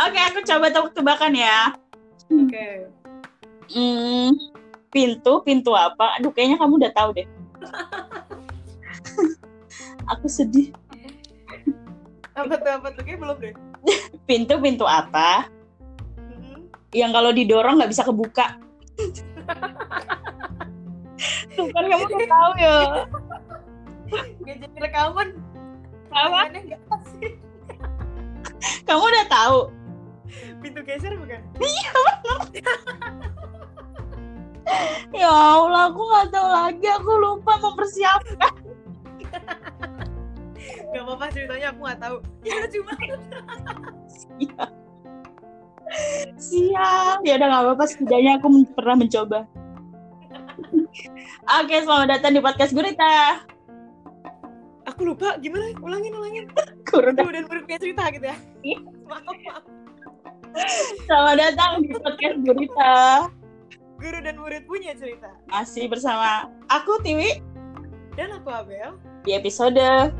Oke, aku coba tebak-tebakan ya. Oke. Hmm, pintu, pintu apa? Aduh, kayaknya kamu udah tahu deh. aku sedih. Apa tuh apa tuh? Kayak belum deh. Pintu, pintu apa? Mhm. Yang kalau didorong nggak bisa kebuka. Tuh kan kamu udah tahu ya. Gak jadi rekaman. Apa? Kamu udah tahu. Pintu geser bukan? Ya Allah, aku nggak tahu lagi. Aku lupa mempersiapkan. Gak apa-apa ceritanya aku nggak tahu. Ya cuma. Siap. Ya udah nggak apa-apa. Setidaknya aku pernah mencoba. Oke, selamat datang di podcast Gurita. Aku lupa gimana? Ulangin ulangin. Guru dan murid punya cerita gitu ya. Iya. Maaf maaf. Selamat datang di podcast Gurita. Guru dan murid punya cerita. Masih bersama aku Tiwi Dan aku Abel. di episode Apa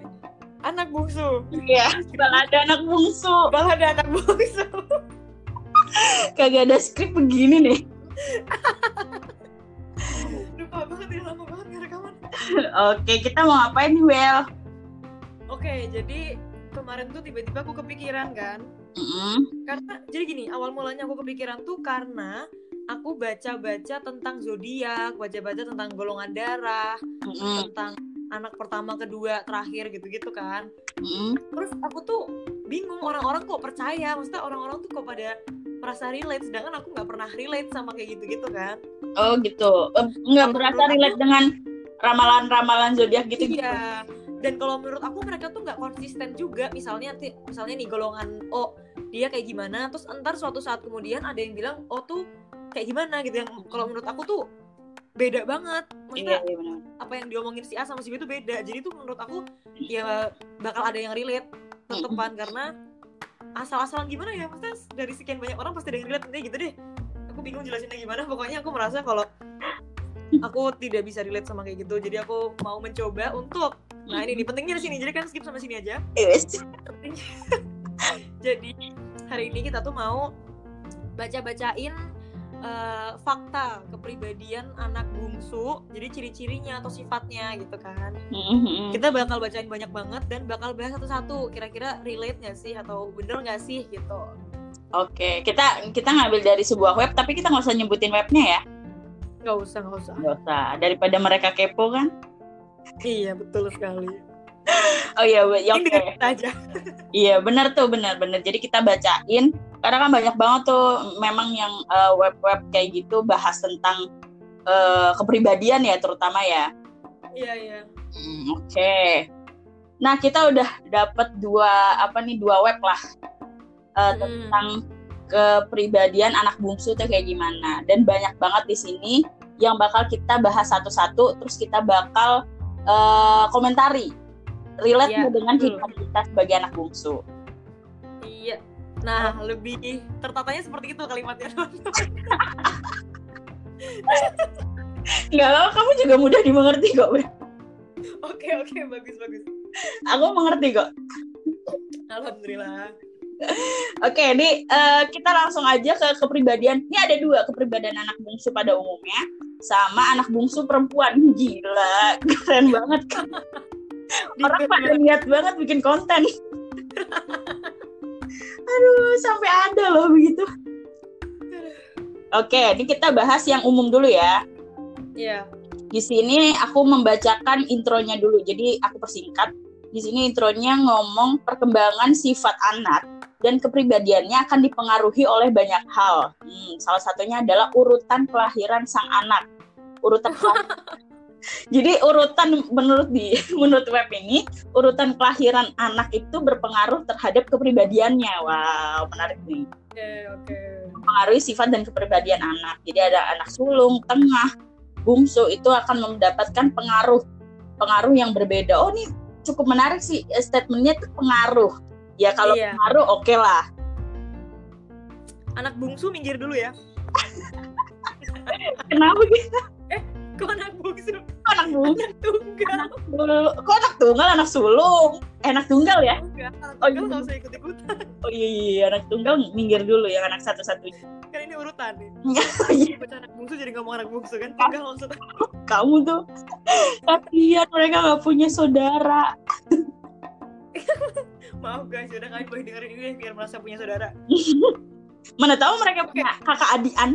ini? Anak bungsu. ya balada anak bungsu. Balada anak bungsu. Kagak ada skrip begini nih. Lupa banget ya lama banget rekaman. Oke, kita mau ngapain nih, Well? Oke, jadi kemarin tuh tiba-tiba aku kepikiran kan. Mm-mm. Karena jadi gini, awal mulanya aku kepikiran tuh karena aku baca-baca tentang zodiak, baca-baca tentang golongan darah, Mm-mm. tentang anak pertama, kedua, terakhir gitu-gitu kan. Mm-mm. Terus aku tuh bingung orang-orang kok percaya, maksudnya orang-orang tuh kok pada merasa relate, sedangkan aku nggak pernah relate sama kayak gitu-gitu kan. Oh gitu. Eh, Nggak menurut relate aku- dengan ramalan-ramalan zodiak gitu gitu. Iya. Dan kalau menurut aku mereka tuh nggak konsisten juga. Misalnya misalnya nih golongan O dia kayak gimana, terus entar suatu saat kemudian ada yang bilang O tuh kayak gimana gitu. Yang kalau menurut aku tuh beda banget. Iya, Maksudnya iya benar. apa yang diomongin si A sama si B itu beda. Jadi tuh menurut aku ya bakal ada yang relate tetepan karena asal-asalan gimana ya maksudnya dari sekian banyak orang pasti ada yang relate nanti gitu deh aku bingung jelasinnya gimana pokoknya aku merasa kalau aku tidak bisa relate sama kayak gitu jadi aku mau mencoba untuk nah ini nih pentingnya di sini jadi kan skip sama sini aja Yes. jadi hari ini kita tuh mau baca-bacain eh, fakta kepribadian anak bungsu jadi ciri-cirinya atau sifatnya gitu kan Mm-mm. kita bakal bacain banyak banget dan bakal bahas satu-satu kira-kira relate nggak sih atau bener nggak sih gitu Oke, kita kita ngambil dari sebuah web, tapi kita nggak usah nyebutin webnya ya. nggak usah nggak usah Nggak usah. Daripada mereka kepo kan. Iya betul sekali Oh iya, ya, aja Iya, benar tuh, benar, benar. Jadi kita bacain karena kan banyak banget tuh memang yang eh, web-web kayak gitu bahas tentang eh, kepribadian ya terutama ya. iya iya Hmm, Oke. Nah, kita udah dapat dua apa nih dua web lah eh, Hmm. tentang kepribadian anak bungsu tuh kayak gimana. Dan banyak banget di sini yang bakal kita bahas satu-satu terus kita bakal eh, komentari relate nggak dengan kehidupan kita sebagai anak bungsu. iya nah lebih tertatanya seperti itu kalimatnya Enggak apa kamu juga mudah dimengerti kok. Oke oke bagus bagus Aku mengerti kok. alhamdulillah Oke, ini eh, kita langsung aja ke kepribadian. Ini ada dua kepribadian anak bungsu pada umumnya, sama anak bungsu perempuan. Gila, keren banget kan. Orang pada banget. niat banget bikin konten. Aduh, sampai ada loh begitu. Oke, ini kita bahas yang umum dulu ya. iya Di sini aku membacakan intronya dulu. Jadi aku persingkat. Di sini intronya ngomong perkembangan sifat anak dan kepribadiannya akan dipengaruhi oleh banyak hal. Hmm, salah satunya adalah urutan kelahiran sang anak. Urutan Jadi urutan menurut di menurut web ini urutan kelahiran anak itu berpengaruh terhadap kepribadiannya. Wow, menarik nih. oke oke Mempengaruhi sifat dan kepribadian anak. Jadi ada anak sulung, tengah, bungsu itu akan mendapatkan pengaruh pengaruh yang berbeda. Oh, ini cukup menarik sih eh, statementnya itu pengaruh. Ya kalau Iya. pengaruh oke lah. anak bungsu minggir dulu ya Kenapa gitu? Kok anak bungsu. Anak bungsu, anak tunggal. dulu. Kok anak tunggal, anak sulung? anak tunggal ya? Enggak. Anak Oh, tunggal iya. nggak usah ikut ikutan oh iya, iya, anak tunggal minggir dulu yang anak satu satunya kan ini urutan nih. Iya. baca anak bungsu jadi ngomong anak bungsu kan tunggal maksudnya kamu tuh kasihan mereka nggak punya saudara. Maaf guys. Udah kalian boleh dengerin ini biar merasa punya saudara. Mana tahu mereka punya kakak adian.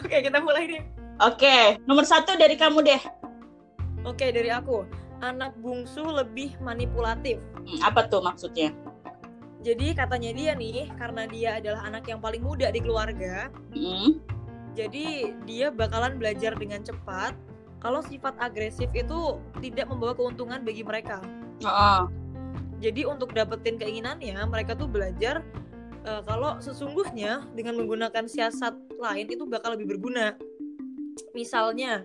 Oke kita mulai nih oke nomor satu dari kamu deh. Oke dari aku. Anak bungsu lebih manipulatif. Hmm, apa tuh maksudnya? Jadi katanya dia nih karena dia adalah anak yang paling muda di keluarga Hmm, jadi dia bakalan belajar dengan cepat kalau sifat agresif itu tidak membawa keuntungan bagi mereka. Oh, Jadi untuk dapetin keinginannya, mereka tuh belajar eh, kalau sesungguhnya dengan menggunakan siasat lain itu bakal lebih berguna. Misalnya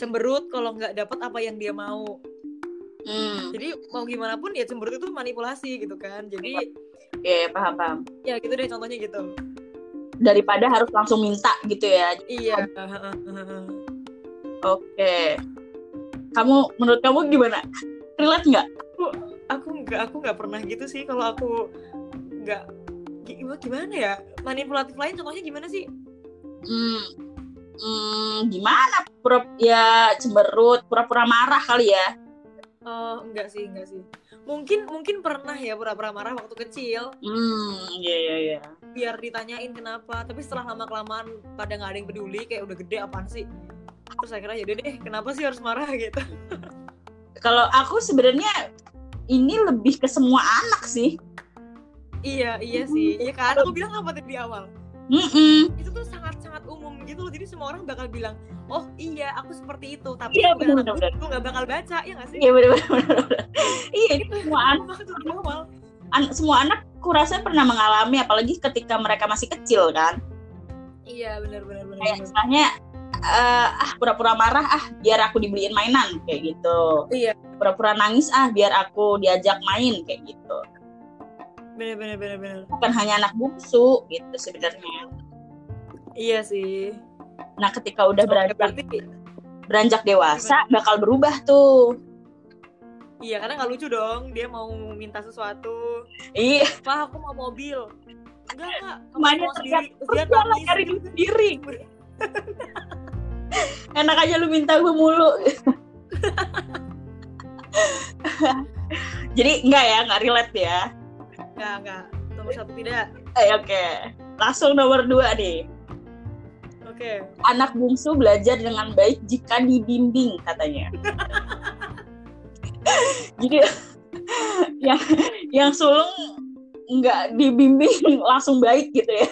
cemberut kalau nggak dapet apa yang dia mau. hmm, Jadi mau gimana pun ya cemberut itu manipulasi gitu kan. Jadi oke paham paham ya gitu deh contohnya gitu. daripada harus langsung minta gitu ya Iya. oke kamu menurut kamu gimana relate nggak aku nggak aku nggak pernah gitu sih kalau aku nggak gimana gimana ya manipulatif lain contohnya gimana sih? hmm, hmm, gimana? Pura ya cemberut pura-pura marah kali ya? Oh enggak sih enggak sih. Mungkin mungkin pernah ya pura-pura marah waktu kecil. hmm iya iya iya. Biar ditanyain kenapa tapi setelah lama kelamaan pada nggak ada yang peduli kayak udah gede apaan sih? Terus akhirnya yaudah deh kenapa sih harus marah? gitu. Kalau aku sebenarnya ini lebih ke semua anak sih. Iya iya sih. Iya kan? Aku bilang apa tadi di awal. Mm-mm. itu tuh sangat sangat gitu loh. Jadi semua orang bakal bilang oh iya aku seperti itu. Tapi Iya, bukan anak bener-bener. gue nggak bakal baca ya nggak sih? Iya benar benar iya ini semua anak an- semua anak kurasa pernah mengalami apalagi ketika mereka masih kecil kan? Iya benar benar benar kayak misalnya eh, ah pura-pura marah ah biar aku dibeliin mainan kayak gitu. Iya. Pura-pura nangis ah biar aku diajak main kayak gitu. Benar benar benar benar bukan hanya anak bungsu gitu sebenarnya iya sih. Nah ketika udah beranjak berarti beranjak dewasa bakal berubah tuh. Iya karena nggak lucu dong dia mau minta sesuatu. Iya. Pak, aku mau mobil. Enggak, enggak. Terus Terus dia nangis. cari sendiri. Enak aja lu minta gue mulu. Jadi enggak ya nggak relate ya? Enggak, enggak. Nomor satu tidak. eh, oke. Langsung nomor dua nih Oke. anak bungsu belajar dengan baik jika dibimbing katanya jadi yang yang sulung nggak dibimbing langsung baik gitu ya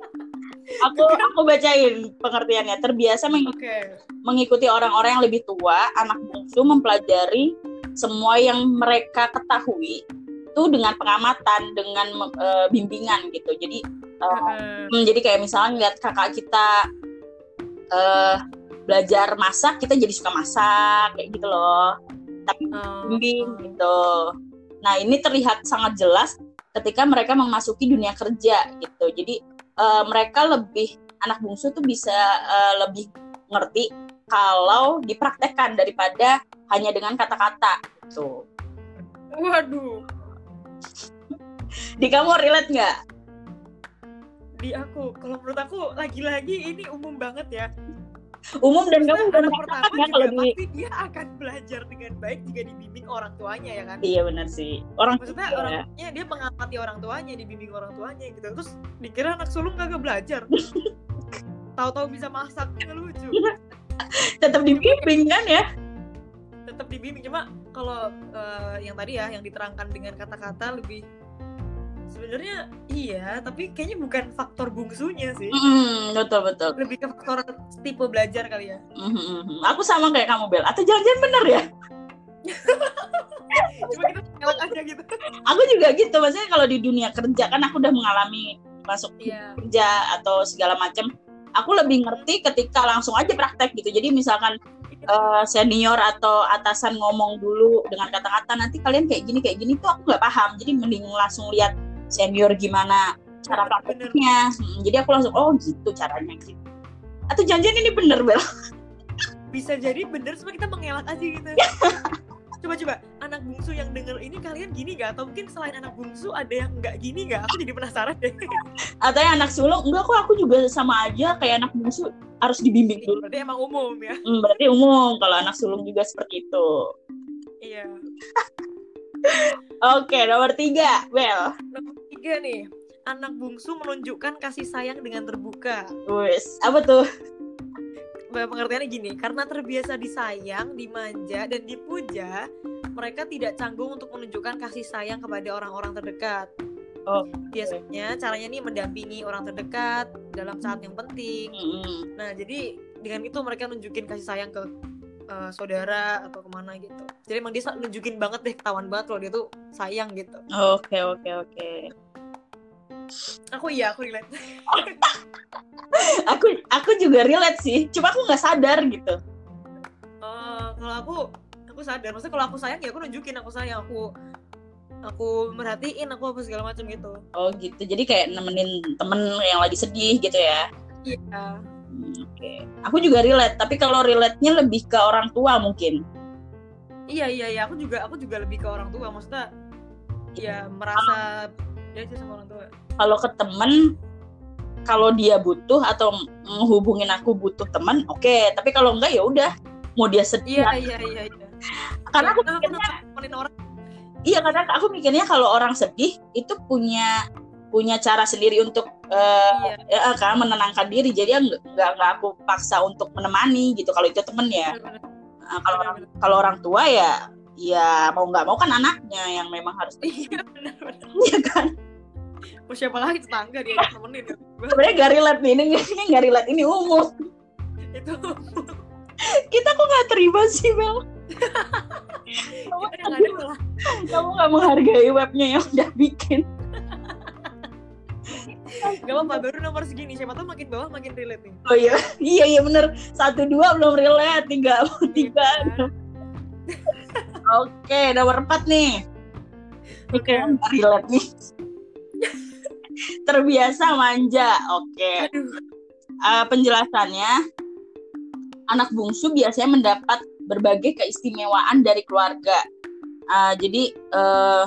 aku aku bacain pengertiannya terbiasa meng- Oke. mengikuti orang-orang yang lebih tua anak bungsu mempelajari semua yang mereka ketahui itu dengan pengamatan dengan eh, bimbingan gitu jadi Heeh. Hmm, jadi kayak misalnya ngeliat kakak kita eh belajar masak, kita jadi suka masak kayak gitu loh. Tapi bimbing gitu. Nah ini terlihat sangat jelas ketika mereka memasuki dunia kerja gitu. Jadi eh, mereka lebih anak bungsu tuh bisa eh, lebih ngerti kalau dipraktekkan daripada hanya dengan kata-kata gitu. Waduh. Di kamu relate nggak? Di aku, kalau menurut aku lagi-lagi ini umum banget ya. Umum dan kamu anak pertama juga kalau di pasti dia akan belajar dengan baik jika dibimbing orang tuanya ya kan. Iya benar sih. Orang Maksudnya ya. orangnya dia mengamati orang tuanya, dibimbing orang tuanya gitu. Terus dikira anak sulung kagak belajar. Tahu-tahu bisa masak, kan lucu. tetap dibimbing kan ya? tetap dibimbing cuma kalau eh, yang tadi ya yang diterangkan dengan kata-kata lebih sebenarnya iya tapi kayaknya bukan faktor bungsunya sih Mm, betul betul. lebih ke faktor tipe belajar kali ya Mhm. Aku sama kayak kamu Bel. Atau jangan-jangan bener ya? cuma kita ngelak aja gitu Aku juga gitu. Maksudnya kalau di dunia kerja kan aku udah mengalami masuk iya kerja atau segala macam. Aku lebih ngerti ketika langsung aja praktek gitu. Jadi misalkan eh, senior atau atasan ngomong dulu dengan kata-kata nanti kalian kayak gini kayak gini tuh aku nggak paham. Jadi mending langsung lihat senior gimana cara Bener. prakteknya. Hmm, jadi aku langsung oh gitu caranya gitu. Atau jangan-jangan ini bener Bel? bisa jadi bener cuma kita mengelak aja gitu. Coba coba anak bungsu yang denger ini kalian gini gak atau mungkin selain anak bungsu ada yang nggak gini gak aku jadi penasaran deh. Atau yang anak sulung enggak kok aku juga sama aja kayak anak bungsu harus dibimbing dulu. Berarti emang umum ya? Hmm, berarti umum kalau anak sulung juga seperti itu. Iya. Oke nomor tiga Bel. Nomor tiga nih. Anak bungsu menunjukkan kasih sayang dengan terbuka. Wes apa tuh? Pengertiannya gini karena terbiasa disayang dimanja dan dipuja mereka tidak canggung untuk menunjukkan kasih sayang kepada orang-orang terdekat. Oh, biasanya caranya nih mendampingi orang terdekat dalam saat yang penting. Mm-mm. Nah, jadi dengan itu mereka nunjukin kasih sayang ke eh, saudara atau ke mana gitu. Jadi emang dia nunjukin banget deh, ketahuan banget kalau dia tuh sayang gitu. oke oke oke Aku iya, aku relate. aku aku juga relate sih cuma aku nggak sadar gitu Eh, kalau aku, aku sadar. Maksudnya kalau aku sayang ya aku nunjukin aku sayang. Aku aku merhatiin aku apa segala macam gitu. oh gitu jadi kayak nemenin temen yang lagi sedih gitu ya Iya. Hmm, oke aku juga relate tapi kalau relate-nya lebih ke orang tua mungkin Iya iya iya. Aku juga aku juga lebih ke orang tua. Maksudnya ya merasa ya sih sama orang tua. Kalau ke temen kalau dia butuh atau menghubungin aku butuh teman oke tapi kalau enggak ya udah mau dia sedih Iya iya iya iya. karena aku Nah, aku mikirnya orang. iya karena aku mikirnya kalau orang sedih itu punya punya cara sendiri untuk eh, Iya. ya, kan menenangkan diri jadi nggak nggak nggak aku paksa untuk menemani gitu kalau itu temen ya. Nah, kalau orang kalau orang tua ya ya mau nggak mau kan anaknya yang memang harus Iya benar-benar. ya kan Mau siapa lagi tetangga dia nemenin gitu. sebenarnya gak relate nih ini gak relate ini umum. Itu kita kok nggak terima sih Bel kita yang ada malah kamu nggak menghargai webnya yang udah bikin. Gak apa-apa baru nomor segini. Siapa tahu makin bawah makin relate nih. Oh iya iya iya bener. Satu dua belum relate. Tiga. tiga oke nomor empat nih. Ini Oke. nggak relate nih terbiasa manja oke aduh Eh, penjelasannya anak bungsu biasanya mendapat berbagai keistimewaan dari keluarga. Eh, jadi eh,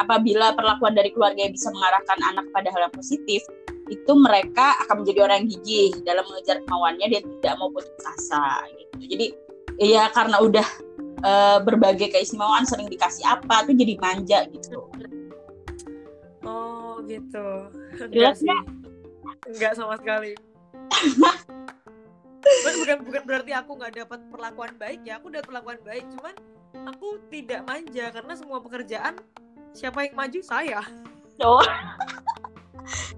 apabila perlakuan dari keluarga yang bisa mengarahkan anak pada hal yang positif, itu mereka akan menjadi orang yang gigih dalam mengejar kemauannya dan tidak mau putus asa. Gitu. Jadi ya karena udah eh, berbagai keistimewaan sering dikasih apa tuh jadi manja gitu. Gitu. Enggak sih. Enggak sama sekali. Bukan, bukan bukan berarti aku nggak dapat perlakuan baik ya. Aku dapat perlakuan baik cuman aku tidak manja karena semua pekerjaan siapa yang maju? Saya. Oh.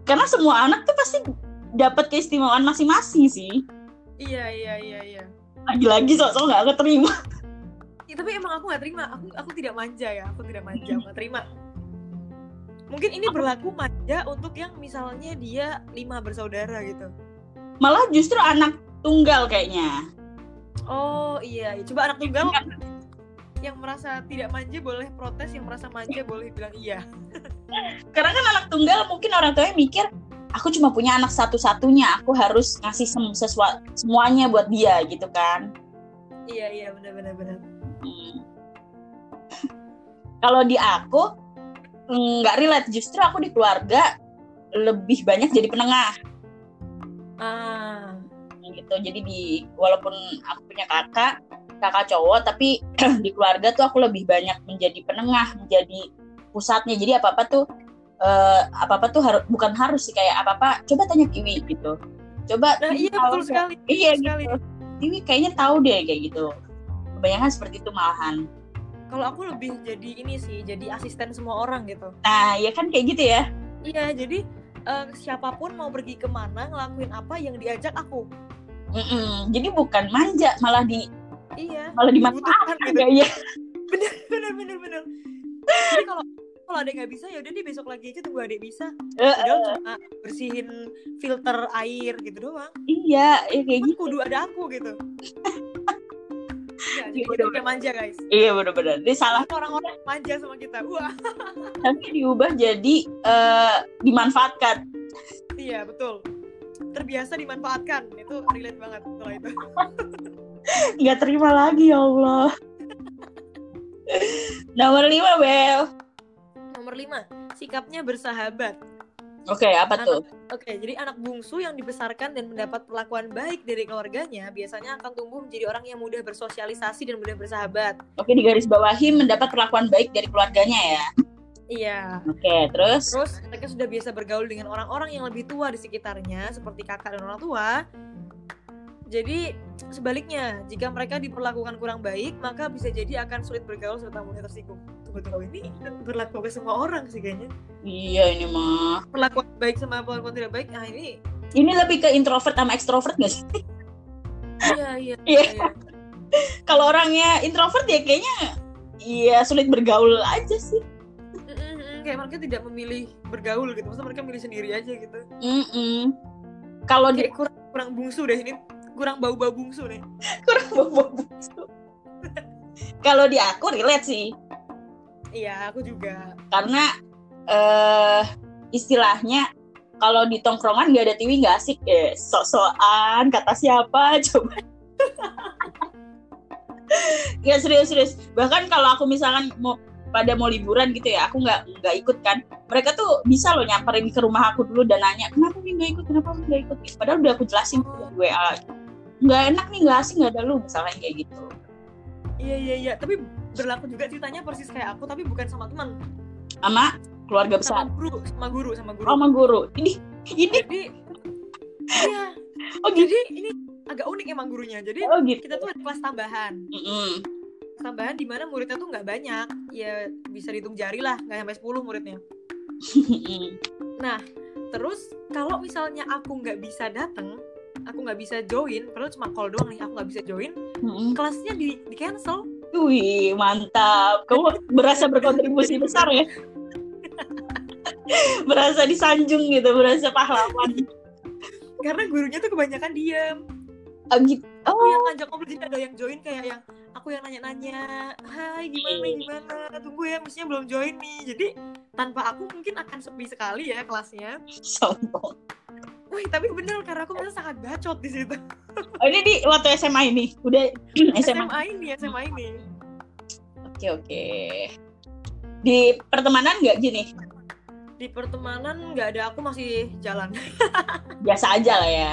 karena semua anak tuh pasti dapat keistimewaan masing-masing sih. iya iya iya iya. Lagi-lagi sok-sok nggak keterima. Ya, tapi emang aku nggak terima. Aku aku tidak manja ya. Aku tidak manja aku nggak terima mungkin ini berlaku manja untuk yang misalnya dia lima bersaudara gitu. Malah justru anak tunggal kayaknya. Oh iya, iya. coba anak tunggal yang merasa tidak manja boleh protes yang merasa manja boleh bilang iya. Karena kan anak tunggal mungkin orang tuanya mikir aku cuma punya anak satu-satunya aku harus ngasih sem- sesua- semuanya buat dia gitu kan. Iya iya. Benar benar benar. Hmm. kalau di aku nggak relate. Justru aku di keluarga lebih banyak jadi penengah. Ah. Gitu. Jadi di walaupun aku punya kakak kakak cowok tapi di keluarga tuh aku lebih banyak menjadi penengah menjadi pusatnya. Jadi apa apa tuh apa apa tuh harus bukan harus sih kayak apa apa coba tanya Kiwi gitu. Coba nah iya tahu betul sekali iya betul sekali. Gitu Kiwi kayaknya tahu deh kayak gitu. Kebanyakan seperti itu malahan kalau aku lebih jadi ini sih jadi asisten semua orang gitu. Nah ya kan kayak gitu ya? Iya jadi eh, siapa pun mau pergi ke mana ngelakuin apa yang diajak aku. Mm-mm. jadi bukan manja malah di iya. malah dimanfaatkan gitu. kayaknya bener bener bener bener. Jadi kalau kalau adek nggak bisa ya udah deh besok lagi aja tunggu adek bisa. Padahal cuma bersihin filter air gitu doang. Iya ya kayak kan gitu. kudu ada aku gitu jadi Iya, bener. udah manja guys. Iya bener-bener. Ini salah orang-orang. Manja sama kita. Wah. Tapi diubah jadi eh, dimanfaatkan. Iya betul. Terbiasa dimanfaatkan. Itu relate banget kalau itu. Nggak terima lagi ya Allah. Nomor lima, Bel. Nomor lima, sikapnya bersahabat. Oke, apa tuh? Oke, jadi anak bungsu yang dibesarkan dan mendapat perlakuan baik dari keluarganya biasanya akan tumbuh menjadi orang yang mudah bersosialisasi dan mudah bersahabat. Oke, di garis bawahi mendapat perlakuan baik dari keluarganya ya. Iya. Oke, terus? Terus mereka sudah biasa bergaul dengan orang-orang yang lebih tua di sekitarnya, seperti kakak dan orang tua. Jadi sebaliknya, jika mereka diperlakukan kurang baik, maka bisa jadi akan sulit bergaul serta mudah tersinggung. Tunggu ini berlaku ke semua orang sih kayaknya. Iya, ini mah. Perlakuan baik sama perlakuan tidak baik, nah ini. Ini lebih ke introvert sama ekstrovert gak sih? Iya iya. Iya. iya. Kalau orangnya introvert ya kayaknya iya sulit bergaul aja sih. Kayak mereka tidak memilih bergaul gitu, maksudnya mereka milih sendiri aja gitu. Mm-mm. Kalau di Kayak kurang kurang bungsu deh ini, kurang bau-bau bungsu nih. kurang bobo bungsu. Kalau di aku relate sih, Iya, aku juga. karena eh istilahnya kalau di tongkrongan nggak ada tiwi nggak asik eh sok-sokan kata siapa coba. Ya serius serius. Bahkan kalau aku misalkan mau pada mau liburan gitu ya aku nggak nggak ikut kan. Mereka tuh bisa loh nyamperin ke rumah aku dulu dan nanya kenapa nih nggak ikut? Kenapa lu nggak ikut? Padahal udah aku jelasin ke WA nggak enak nih nggak asik nggak ada lu misalnya kayak gitu. Iya iya iya, tapi berlaku juga ceritanya persis kayak aku tapi bukan sama teman, sama keluarga sama besar guru, sama guru, sama guru. sama guru ini ini Jadi iya, oh gitu jadi ini agak unik emang gurunya. Jadi oh gitu kita tuh ada kelas tambahan. Mm-mm. Tambahan di mana muridnya tuh nggak banyak. Ya bisa dihitung jari lah, nggak sampai 10 muridnya. Nah, terus kalau misalnya aku nggak bisa datang, aku nggak bisa join, padahal cuma call doang nih, aku nggak bisa join, Mm-mm. kelasnya di di cancel. Wih, mantap. Kamu berasa berkontribusi besar ya? berasa disanjung gitu, berasa pahlawan. Karena gurunya tuh kebanyakan diam. Oh, gitu. Aku Oh, yang ngajak ngobrol jadi ada yang join kayak yang aku yang nanya-nanya, "Hai, gimana nih, gimana? Tunggu ya, mestinya belum join nih." Jadi tanpa aku mungkin akan sepi sekali ya kelasnya. sombong. Wih, tapi bener karena aku merasa sangat bacot di situ. Oh, ini di waktu SMA ini. Udah SMA. SMA ini, SMA ini. Oke, oke. Di pertemanan nggak gini? Di pertemanan nggak ada aku masih jalan. Biasa aja lah ya.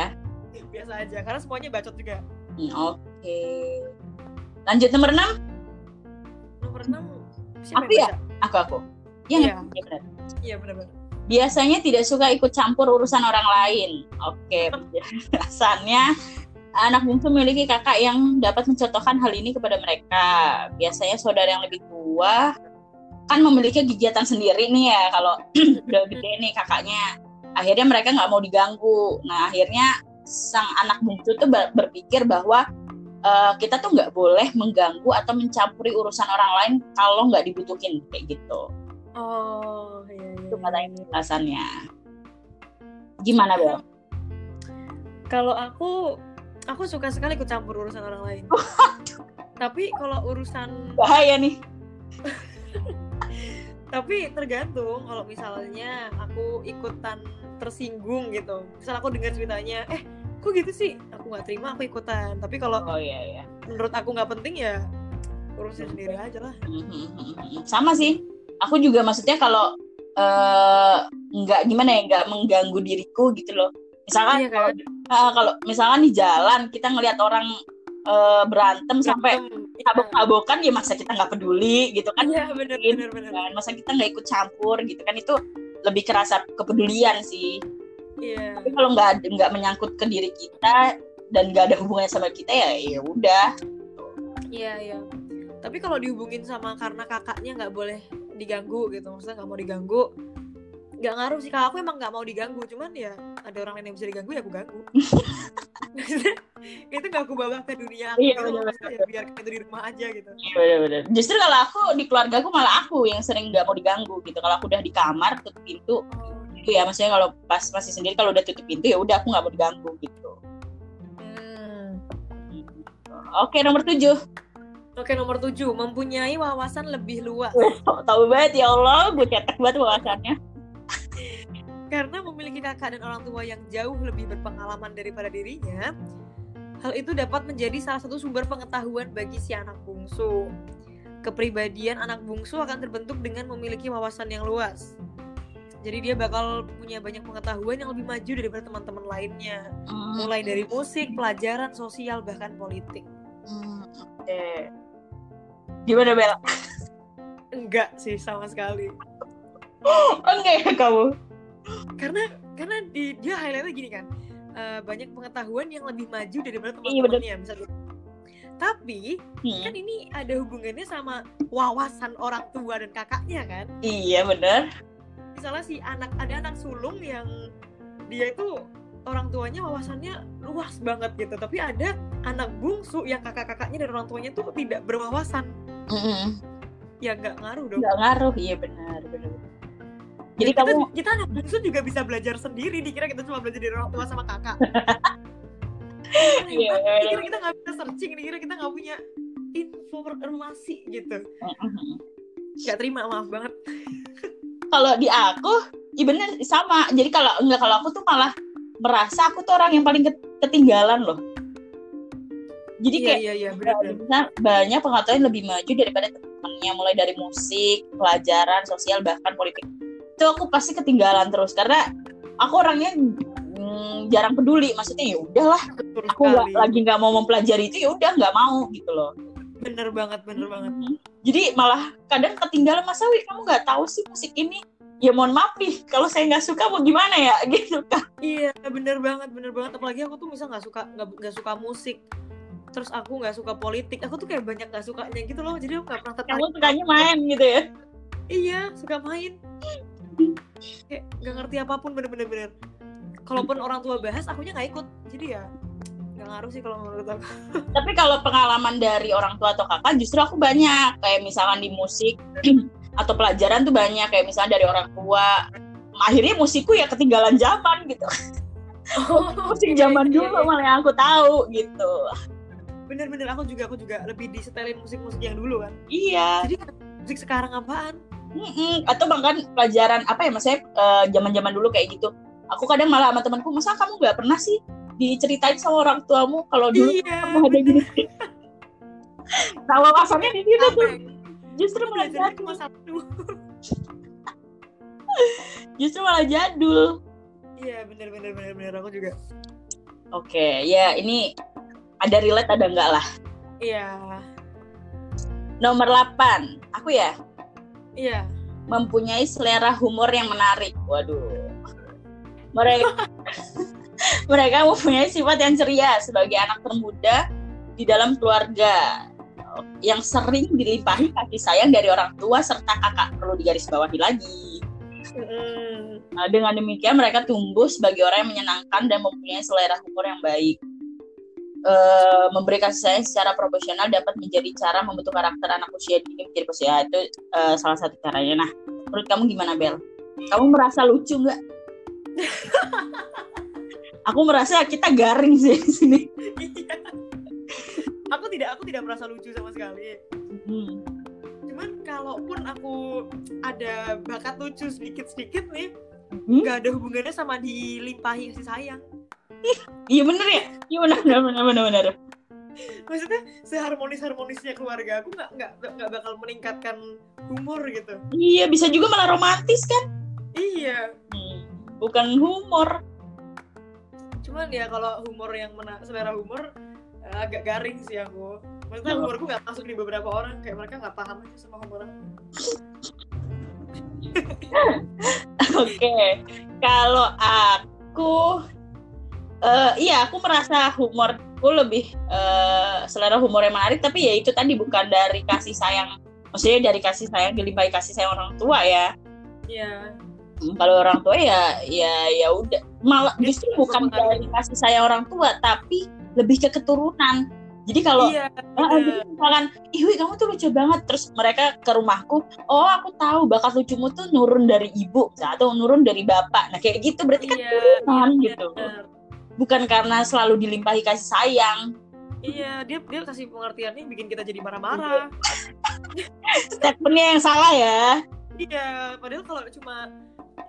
Biasa aja karena semuanya bacot juga. Hmm, Oke. Lanjut nomor 6. Nomor 6 siapa Aku ya? baca? Aku, aku. Ya, Iya. ya benar. Iya benar-benar. Biasanya tidak suka ikut campur urusan orang lain. Oke, penjelasannya anak bungsu memiliki kakak yang dapat mencontohkan hal ini kepada mereka. Biasanya saudara yang lebih tua kan memiliki kegiatan sendiri nih ya kalau udah gede nih kakaknya. Akhirnya mereka nggak mau diganggu. Nah akhirnya sang anak bungsu tuh ber- berpikir bahwa eh, kita tuh nggak boleh mengganggu atau mencampuri urusan orang lain kalau nggak dibutuhin kayak gitu. Oh, katanya penjelasannya. Gimana Bel? Kalau aku aku suka sekali ikut campur urusan orang lain. tapi kalau urusan Bahaya nih. tapi tergantung kalau misalnya aku ikutan tersinggung gitu. Misal aku dengar ceritanya, eh kok gitu sih? Aku nggak terima, aku ikutan. Tapi kalau Oh iya iya. menurut aku nggak penting ya urusin sendiri aja lah. Sama sih. Aku juga maksudnya kalau eh, nggak gimana ya nggak mengganggu diriku gitu loh. Misalkan Iya kan? ah, kalau misalkan di jalan kita ngelihat orang eh, berantem sampai Berantem. tabok-tabokan ya masa kita nggak peduli gitu kan? Iya benar benar benar. Kan? Masa kita nggak ikut campur gitu kan itu lebih kerasa kepedulian sih. Iya. Tapi kalau nggak nggak menyangkut ke diri kita dan nggak ada hubungannya sama kita ya ya udah. Iya iya. Tapi kalau dihubungin sama karena kakaknya nggak boleh diganggu gitu, maksudnya nggak mau diganggu, nggak ngaruh sih. Kalau aku emang nggak mau diganggu, cuman ya ada orang lain yang bisa diganggu ya aku ganggu. Itu nggak aku bawa ke dunia aku, Iya, gitu, bener-bener. maksudnya ya biar itu di rumah aja gitu. Iya benar-benar. Justru kalau aku di keluarga aku malah aku yang sering nggak mau diganggu gitu. Kalau aku udah di kamar tutup pintu itu ya maksudnya kalau pas masih sendiri kalau udah tutup pintu ya udah aku nggak mau diganggu gitu. Hmm. Oke nomor tujuh. Oke nomor tujuh mempunyai wawasan lebih luas Oh, tahu banget ya Allah, gue cetek banget wawasannya. karena memiliki kakak dan orang tua yang jauh lebih berpengalaman daripada dirinya. Hal itu dapat menjadi salah satu sumber pengetahuan bagi si anak bungsu. kepribadian anak bungsu akan terbentuk dengan memiliki wawasan yang luas. Jadi dia bakal punya banyak pengetahuan yang lebih maju daripada teman-teman lainnya. Hmm, Mulai dari musik, pelajaran, sosial, bahkan politik. hmm, Oke. Gimana Bel? Enggak sih sama sekali. Enggak ya kamu? Karena karena di, dia highlightnya gini kan. eh, banyak pengetahuan yang lebih maju daripada Iya, teman-temannya misalnya. Tapi Hmm, kan ini ada hubungannya sama wawasan orang tua dan kakaknya kan. Iya bener. misalnya si anak ada anak sulung yang dia itu orang tuanya wawasannya luas banget gitu tapi ada anak bungsu yang kakak-kakaknya dan orang tuanya tuh tidak berwawasan Mm-mm. ya nggak ngaruh dong Nggak ngaruh, iya benar benar. Jadi kita, kamu kita anak bungsu juga bisa belajar sendiri dikira kita cuma belajar dari orang tua sama kakak Iya, iya, iya. dikira kita nggak bisa searching dikira kita nggak punya informasi gitu nggak terima maaf banget kalau di aku, iya bener sama. Jadi kalau enggak kalau aku tuh malah merasa aku tuh orang yang paling ket- ketinggalan loh. Jadi iya kayak iya iya benar benar bisa banyak pengetahuan yang lebih maju daripada teman-temannya mulai dari musik, pelajaran, sosial bahkan politik. Itu aku pasti ketinggalan terus karena aku orangnya mm, jarang peduli. Maksudnya ya udahlah, aku sekali lagi nggak mau mempelajari itu ya udah nggak mau gitu loh. bener banget bener banget Mhm. Jadi malah kadang ketinggalan masa Wi kamu nggak tahu sih musik ini. Ya mohon maaf nih, kalau saya nggak suka mau gimana ya gitu kan. Iya bener banget bener banget apalagi aku tuh misal nggak suka nggak suka musik terus aku nggak suka politik aku tuh kayak banyak nggak sukanya gitu loh jadi aku nggak pernah tertarik Kamu sukanya main gitu ya. iya suka main kayak nggak ngerti apa pun bener-bener bener kalaupun orang tua bahas akunya nggak ikut jadi ya nggak ngaruh sih kalau menurut aku Tapi kalau pengalaman dari orang tua atau kakak justru aku banyak kayak misalkan di musik atau pelajaran tuh banyak kayak misalnya dari orang tua. Akhirnya musikku ya ketinggalan zaman gitu. Musik Iya, zaman iya, dulu iya. malah yang aku tahu gitu. Bener-bener aku juga aku juga lebih disetelin musik-musik yang dulu kan Iya. jadi musik sekarang apaan Mm-mm. Atau bahkan pelajaran apa ya maksudnya eh, zaman-zaman dulu kayak gitu. Aku kadang malah sama temanku, masa kamu nggak pernah sih diceritain sama orang tuamu kalau dulu iya kamu ada gini. Nah, wawasannya di situ tuh. Justru malah jadul. Justru malah jadul. iya bener bener bener bener aku juga Oke, ya ini ada relate ada enggak lah. iya Nomor 8. Aku ya iya mempunyai selera humor yang menarik. Waduh. Mereka mereka mempunyai sifat yang ceria sebagai anak termuda di dalam keluarga yang sering dilimpahi kasih sayang dari orang tua serta kakak perlu digarisbawahi lagi. Nah, dengan demikian mereka tumbuh sebagai orang yang menyenangkan dan mempunyai selera humor yang baik. Eh, memberi kasih sayang secara profesional dapat menjadi cara membentuk karakter anak usia dini menjadi. Ya, itu eh, salah satu caranya. Nah, menurut kamu gimana, Bel? Kamu merasa lucu nggak? Aku merasa kita garing sih di sini. Iya. aku tidak aku tidak merasa lucu sama sekali Hmm. cuman kalaupun aku ada bakat lucu sedikit sedikit nih Hmm? nggak ada hubungannya sama dilimpahi kasih sayang Iya bener ya? Iya bener bener bener bener. bener. maksudnya seharmonis harmonisnya keluarga aku nggak nggak nggak bakal meningkatkan humor gitu Iya bisa juga malah romantis kan? iya Hmm. Bukan humor. cuman ya kalau humor yang mena selera humor eh, agak garing sih aku maksudnya Oh. humorku nggak masuk di beberapa orang kayak mereka nggak paham aja sama humor aku Oke, kalau aku, eh iya aku merasa humorku lebih eh, selera humor yang menarik, tapi ya itu tadi bukan dari kasih sayang, maksudnya dari kasih sayang dilimpahi kasih sayang orang tua ya. iya Hmm, Kalau orang tua ya, ya ya udah, malah Dia justru bukan dari kasih sayang orang tua, tapi lebih ke keturunan. Jadi kalau iya Ah, jadi misalkan, ih Wi, kamu tuh lucu banget. Terus mereka ke rumahku, oh aku tahu bakat lucumu tuh nurun dari ibu atau nurun dari bapak. Nah kayak gitu berarti kan iya turunan iya, gitu. bener. Bukan karena selalu dilimpahi kasih sayang. Iya, dia dia kasih pengertiannya bikin kita jadi marah-marah. Statementnya yang salah ya. iya, padahal kalau cuma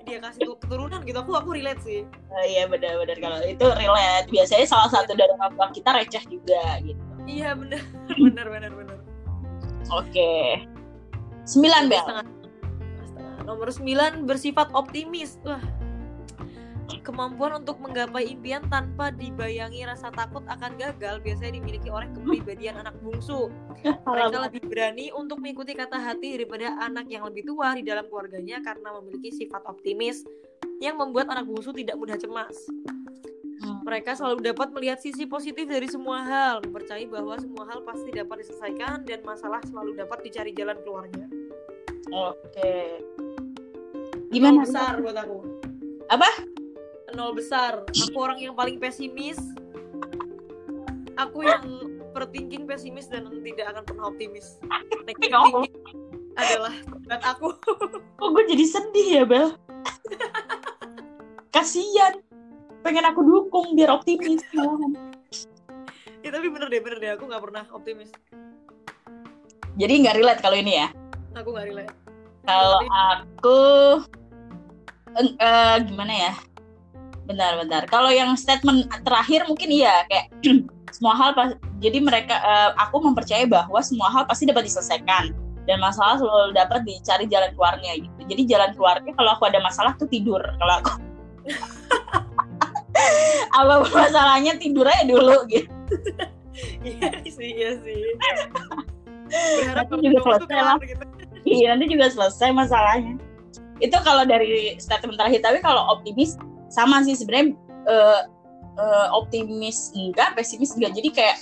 dia kasih keturunan gitu, aku aku relate sih. Oh, iya benar-benar kalau itu relate. Biasanya salah satu dari orang tua kita receh juga gitu. Iya benar, benar benar benar. Oke. Sembilan Bel. Setengah. Setengah. Nomor 9 bersifat optimis. Wah. Kemampuan untuk menggapai impian tanpa dibayangi rasa takut akan gagal biasanya dimiliki oleh kepribadian anak bungsu. Mereka lebih berani untuk mengikuti kata hati daripada anak yang lebih tua di dalam keluarganya karena memiliki sifat optimis yang membuat anak bungsu tidak mudah cemas. Hmm. Mereka selalu dapat melihat sisi positif dari semua hal, mempercayai bahwa semua hal pasti dapat diselesaikan dan masalah selalu dapat dicari jalan keluarnya. Oke. Nol Gimana? besar buat aku. Apa? Nol besar. Aku orang yang paling pesimis. Aku yang overthinking, pesimis dan tidak akan pernah optimis. Ya thinking adalah buat aku. Kok gue jadi sedih ya Bel? Kasian. Pengen aku dukung biar optimis. ya tapi bener deh, bener deh. Aku nggak pernah optimis. Jadi nggak relate kalau ini ya. Aku nggak relate. Kalau aku eh, gimana ya? Bentar-bentar. Kalau yang statement terakhir mungkin iya kayak semua hal pas jadi mereka eh, aku mempercayai bahwa semua hal pasti dapat diselesaikan dan masalah selalu dapat dicari jalan keluarnya gitu. Jadi jalan keluarnya kalau aku ada masalah tuh tidur. Kalau aku apa masalahnya tidur aja dulu gitu. Iya sih, iya sih. Berharap Nanti juga selesai lah. gitu. Iya nanti juga selesai masalahnya. Itu kalau dari statement terakhir tapi kalau optimis sama sih sebenarnya eh, eh, optimis enggak, pesimis enggak. Jadi kayak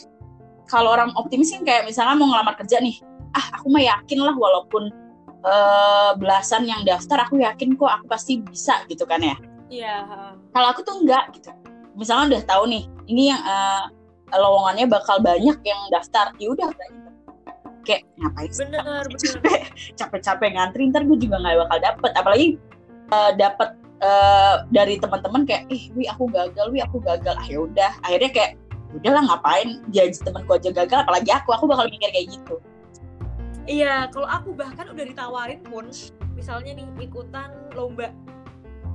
kalau orang optimis kan kayak misalnya mau ngelamar kerja nih, ah aku mah yakin lah walaupun eh, belasan yang daftar aku yakin kok aku pasti bisa gitu kan ya. Iya. Kalau aku tuh enggak gitu. Misalnya udah tahu nih, ini yang eh, lowongannya bakal banyak yang daftar, ya udah kayak ngapain Bener, bener. capek capek-capek ngantri ntar gue juga nggak bakal dapet apalagi eh, dapet eh, dari teman-teman kayak ih wi aku gagal wi aku gagal ah udah akhirnya kayak udahlah ngapain janji temanku aja gagal apalagi aku aku bakal mikir kayak gitu Iya, kalau aku bahkan udah ditawarin pun, misalnya nih ikutan lomba,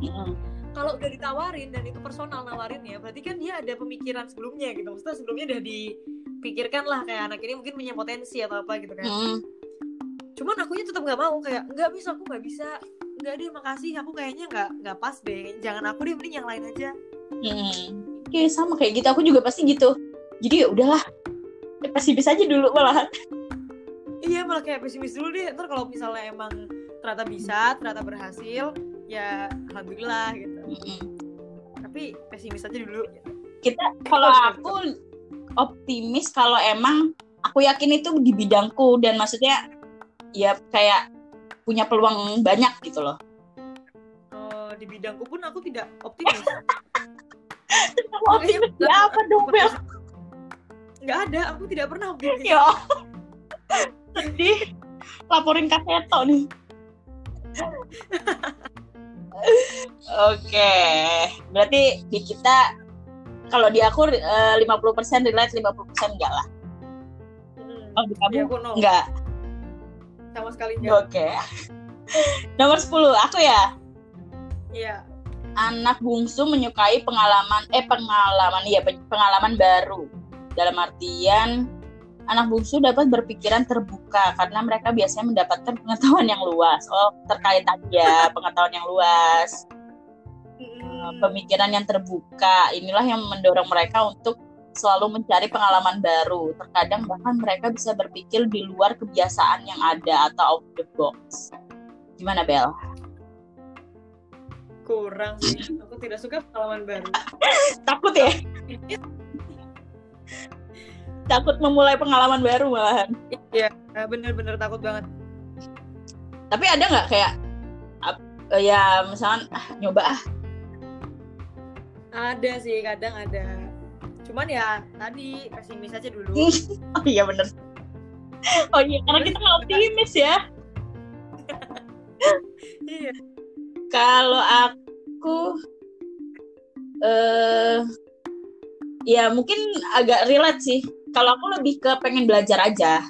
Mm-mm. kalau udah ditawarin dan itu personal nawarinnya, berarti kan dia ada pemikiran sebelumnya gitu. Maksudnya sebelumnya udah dipikirkan lah kayak anak ini mungkin punya potensi atau apa gitu kan. Mm-mm. Cuman akunya tetap nggak mau kayak nggak bisa aku nggak bisa, nggak deh makasih aku kayaknya nggak nggak pas deh. Jangan aku deh mending yang lain aja. Mm-mm. Oke sama kayak gitu aku juga pasti gitu jadi ya udahlah pesimis aja dulu malahan Iya malah kayak pesimis dulu deh. Ntar kalau misalnya emang ternyata bisa, ternyata berhasil, ya alhamdulillah gitu. Mm-mm. Tapi pesimis aja dulu. kita kalau aku optimis kalau emang aku yakin itu di bidangku dan maksudnya ya kayak punya peluang banyak gitu loh Oh, di bidangku pun aku tidak optimis. Kamu optimis di apa dong Bel? Nggak ada, aku tidak pernah optimis. Ya Jadi laporin Kak Seto nih Oke, berarti di kita kalau di aku eh, 50% relate, 50% enggak lah. Hmm. Oh, di kamu Ya, aku no. enggak. Sama sekali enggak. Oke. Nomor 10, aku ya. Iya. anak bungsu menyukai pengalaman eh pengalaman ya pengalaman baru dalam artian anak bungsu dapat berpikiran terbuka karena mereka biasanya mendapatkan pengetahuan yang luas oh terkait tadi ya pengetahuan yang luas Mm-mm. pemikiran yang terbuka inilah yang mendorong mereka untuk selalu mencari pengalaman baru terkadang bahkan mereka bisa berpikir di luar kebiasaan yang ada atau out of the box gimana Bel? Kurang sih. Aku tidak suka pengalaman baru. takut ya? takut memulai pengalaman baru malahan Iya, bener-bener takut banget. tapi ada nggak kayak ya misalkan ah, nyoba ah Ada sih, kadang ada. Cuman ya tadi pesimis aja dulu. oh iya bener. Oh iya karena kita nggak optimis ya. Iya. kalau aku eh ya mungkin agak relate sih. Kalau aku lebih ke pengen belajar aja.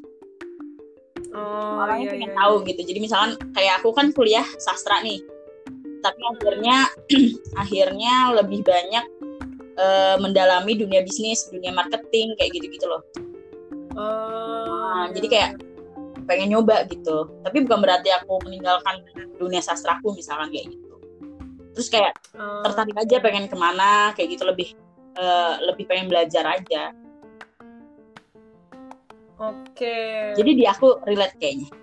Oh, iya, pengen iya, tahu iya. gitu. Jadi misalkan kayak aku kan kuliah sastra nih. Tapi akhirnya akhirnya lebih banyak eh, mendalami dunia bisnis dunia marketing kayak gitu gitu loh Oh. Nah, iya, jadi kayak, iya. pengen nyoba gitu tapi bukan berarti aku meninggalkan dunia sastraku misalkan kayak gitu terus kayak Eh, tertarik aja pengen ke mana kayak gitu lebih eh, lebih pengen belajar aja oke jadi di aku relate kayaknya